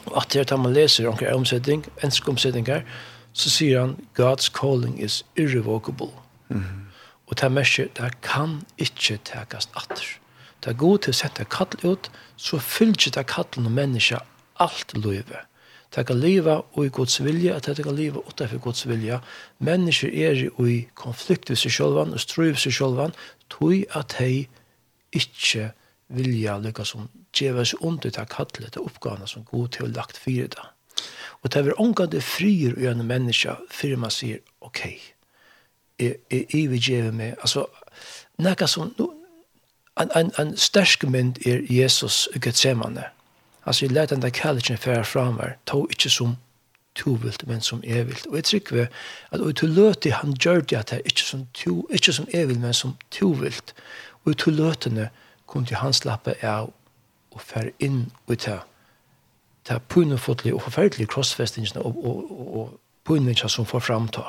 Og at det er at man leser omkring omsetning, enskomsetninger, omsetninger, så sier han God's calling is irrevocable. Mm -hmm. Og det merker, det kan ikke tekast atter. Det er god til å sette kattel ut, så fyller det kattelen og mennesker alt løyve. Det kan leva og i Guds vilja, at det kan leva utenfor Guds vilja. Mennesker er i konflikt med seg selv, og strøy med seg selv, tog at de ikke vilja lykkes som djeves under til kattelet, til oppgavene som god til å lagt fire det. Og det er omgående frier å gjøre mennesker før man sier, ok, jeg, jeg, jeg vil gjøre meg. Altså, nekka som, no, en, en, en stersk mynd er Jesus i Gethsemane. Altså, jeg lærte den der kallelsen fære fra tog ikke som to vilt, men som evilt. vilt. Og jeg trykker vi at og til løte han gjør det at det er ikke som, to, ikke som jeg vil, men som to vilt. Og til løtene kunne han slappe av og fære inn og ta ta er pynefotlig og forferdelig krossfestingene og, og, og, og pynefotlig som får framta.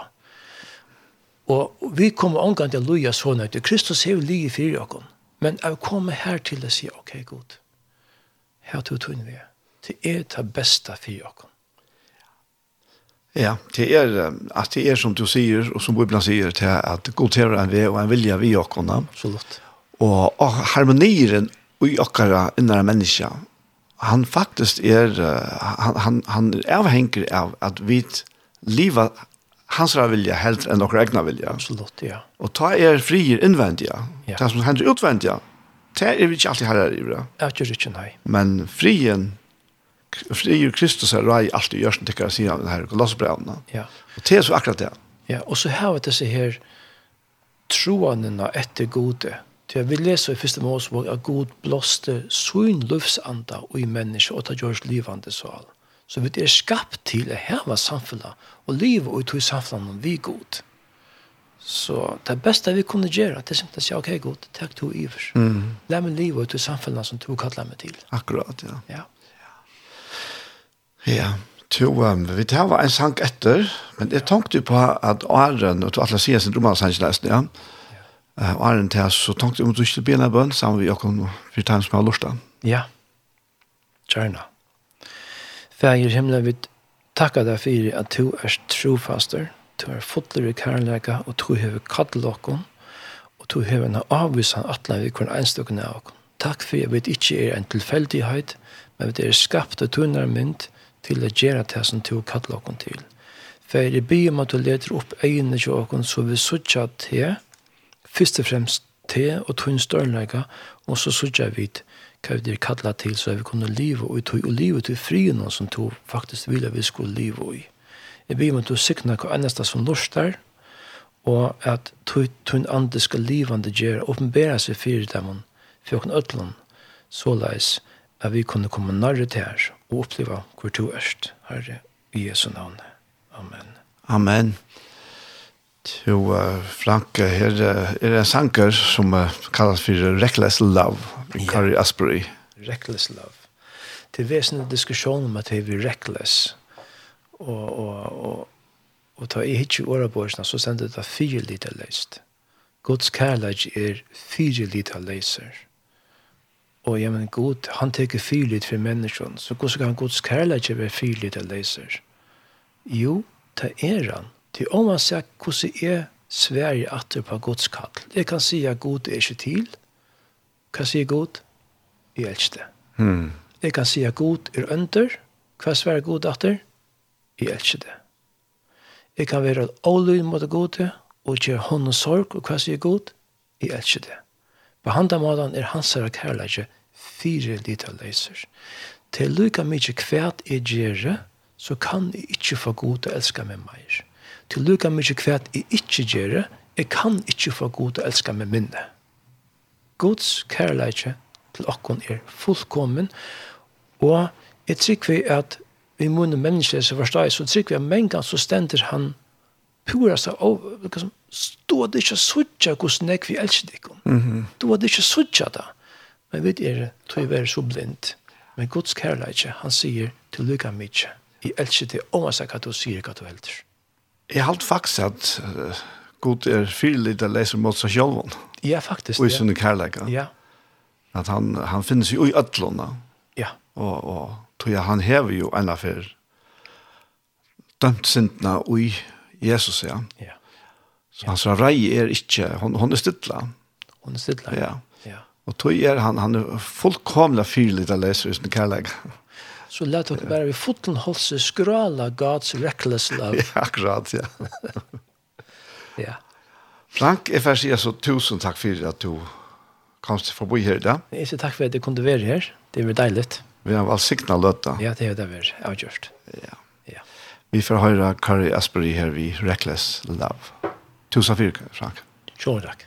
Og vi kommer omgang til å loja sånn at Kristus er jo lige fyrir okken. Men jeg kommer her til å si, ok, god, her tog tog vi. Det er det beste fyrir okken. Ja, det er at det er som du sier, og som Bibelen sier, til at god til en vei og en vilja vi okken. Absolutt. Og, og harmonieren i okkara innere mennesker, han faktisk er, han, han, han er avhenger av at vi lever hans vilja helt enn okra egna vilja. Absolutt, ja. Og ta er frier innvendiga, ja. det som hender utvendiga, det er vi ikke alltid herre i det. Ja, ikke riktig, nei. Men frien, frier Kristus er rei alltid gjørs som tikkar sier av den her kolossebrevna. Ja. Og det er så akkurat det. Ja, og så har vi disse her troanene etter gode, Til vi leser i første målsvåg at god blåste sin og i menneske og ta gjørs livande sal. Så vi er skapt til å heve samfunnet og livet og tog samfunnet vi god. Så det beste vi kunne gjøre, det er simpelthen å si, ok, god, takk to iver. Mm. Lær meg livet og tog samfunnet som to kallar meg til. Akkurat, ja. Ja. Ja, to, um, vi tar en sang etter, men jeg tenkte på at Aaron, og du alle sier sin romansangelesen, ja, uh, og æren til oss, så tenkte jeg om du ikke blir en bønn, sammen med Jakob, og det som har lyst til. Ja, gjerne. Fæger himmelen, vi takker deg for at du er trofaster, du er fotler i kærleika, og du har kattelokken, og du har en avvisan atlan vi kun enstokken av okken. Takk for at vi ikke er en tilfeldighet, men vi er skapt og tunnere mynd til å gjøre det som du kattel kattelokken til. For jeg byr om at du leder opp egne til okken, så vi sutja til, først og fremst te og tunn størrleika, og så sutja vi hva vi er kalla til, så vi kunne leve og tog, og leve til frien som tog faktisk ville vi skulle leve i. Jeg blir med til å sikna hva eneste som lorster, og at tog tunn andre skal livande gjøre, åpenbæra seg fyrir dem, for åkken øtlen, såleis at vi kunne komme nærre til her, og oppleva hvor du erst, Herre, i Jesu navn. Amen. Amen. Jo, uh, Frank, her er en sanger som uh, kallas for Reckless Love, yeah. Carrie Asbury. Reckless Love. Det er vesentlig diskusjon om at det er reckless. Og, og, og, og ta i hitje åra på så sender det fire liter leist. Guds kærlighet er fire liter leiser. Og ja, men Gud, han teker fire liter for menneskene, så hvordan kan Guds kærlighet være fire liter leiser? Jo, det er han Til om man ser hvordan er Sverige atter på Guds kall. Jeg kan si at Gud er ikke til. Hva sier Gud? Jeg elsker det. Hmm. Jeg kan si at Gud er under. Hva Sverige Gud atter? Jeg elsker det. Jeg kan være ålyd mot Gud og gjøre hånd og sorg. Og hva sier Gud? Jeg elsker det. På handa måten er hans herre kærlighet fire liter leiser. Til lykka mykje kvært jeg gjør, så kan jeg ikke få god å elske meg mer til lukka mykje kvært jeg ikkje gjere, jeg kan ikkje få god å elska meg minne. Guds kærleikje til okkon er fullkommen, og jeg trykker vi at vi munne mennesker som forstår, så trykker vi at mengan så stender han pura seg av, liksom, stå det ikke suttja hvordan jeg vi elsker deg. Mm -hmm. Stå det ikke suttja da. Men vi er, tror jeg være så blind. Men Guds kærleikje, han sier, til lykka mykje, jeg elsker deg, om jeg sier hva du sier hva du elsker. Jeg har faktisk at uh, god er fyrlig til å lese mot seg selv. Ja, faktisk. Og i sånne kærleika. Ja. At han, han finnes jo i ødlåna. Ja. Og, og tror jeg han hever jo en affær dømt sintene i Jesus, ja. Ja. Så han sier, rei er ikke, hon, hon er stidla. Hun er stidla, ja. ja. Og tror er han, han er fullkomlig fyrlig til å lese i sånne kærleika. Ja så lät hon bara vi foten hålls skrala God's reckless love. Ja, akkurat, ja. ja. Frank, jeg får si så tusen takk for at du kom til forbi her i dag. Jeg sier takk for at du kunne være her. Det var deilig. Vi har vel sikna løtta. Ja, det er det vært avgjort. Ja. ja. Vi får høre Kari Asbury her vi Reckless Love. Tusen takk, Frank. Tusen takk.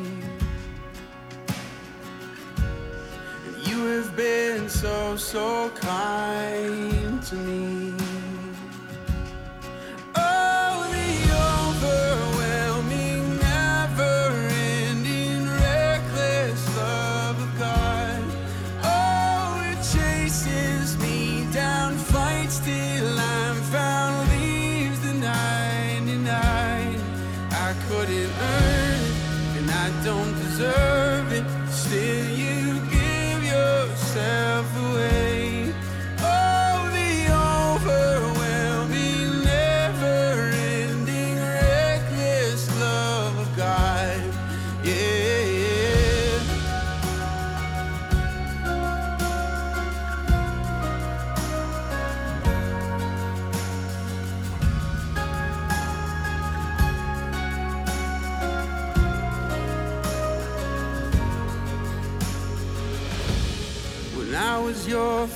have been so so kind to me.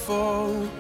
folk.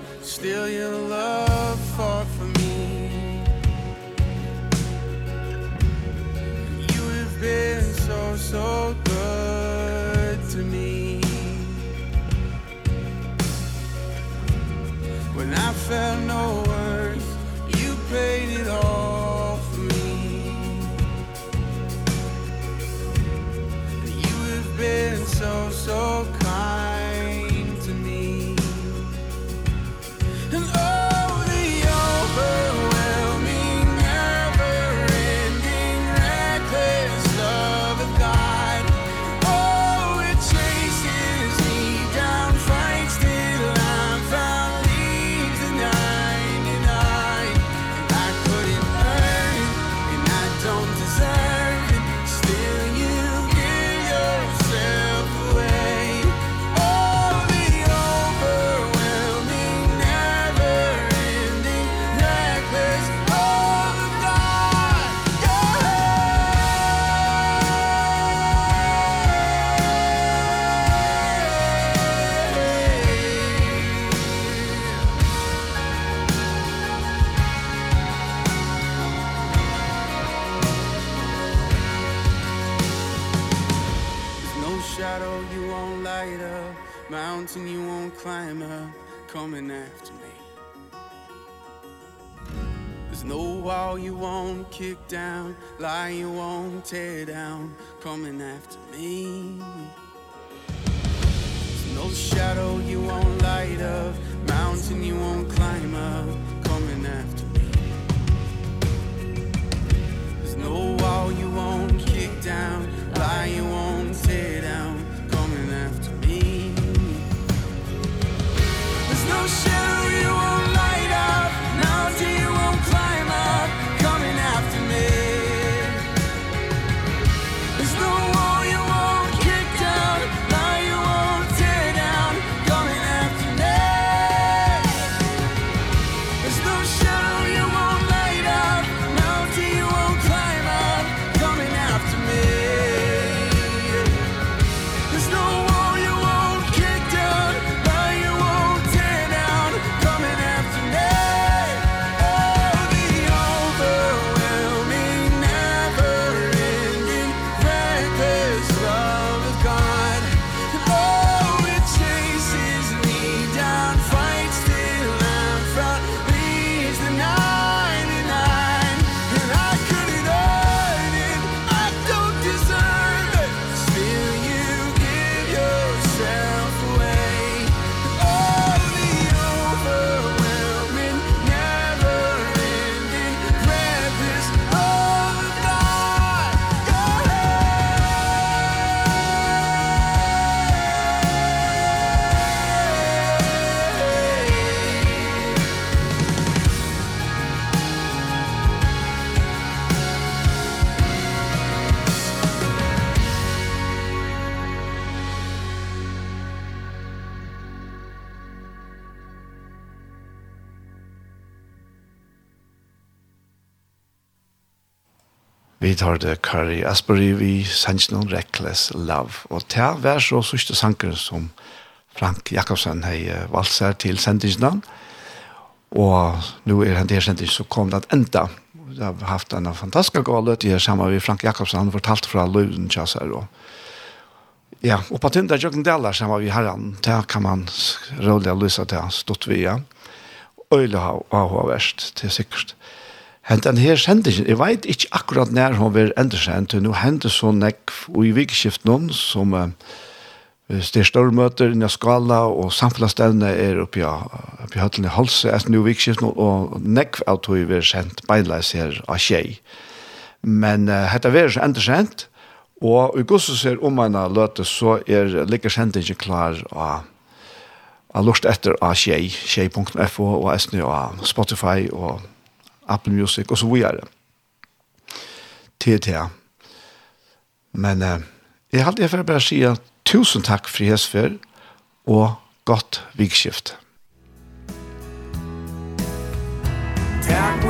vi tar det Curry Asbury vi sannsyn Reckless Love. Og til hver så sørste sanger som Frank Jakobsen har valgt seg til sendingen. Og nå er han der sendingen så kom det enda. Vi har haft en fantastisk god løt i her sammen med Frank Jakobsen. Han fortalte fra Løven Kjasser og Ja, og på tynda jøkken deler sammen vi herren, der kan man rolig løse til stått via. Øyla har vært, verst til sikkert hent den her sendingen, jeg vet ikke akkurat når hun vil endre sendt, hentan nå hender så nekk i vikskift noen som uh, det er større møter i skala, og samfunnsstedene er oppe i, oppe i høttene i halse, etter nå vikskift noen, og nekk av tog vil sendt beinleis her av tjei. Men uh, hette vil endre sendt, og i gosses ser om en løte, så er like sendingen klar av Jeg lort etter av tjei, tjei.fo og SNU SNA, Spotify og Apple Music og så vidare. TT. Men eh, jag hade jag för bara säga tusen tack för hesfer och gott vikskift. Tack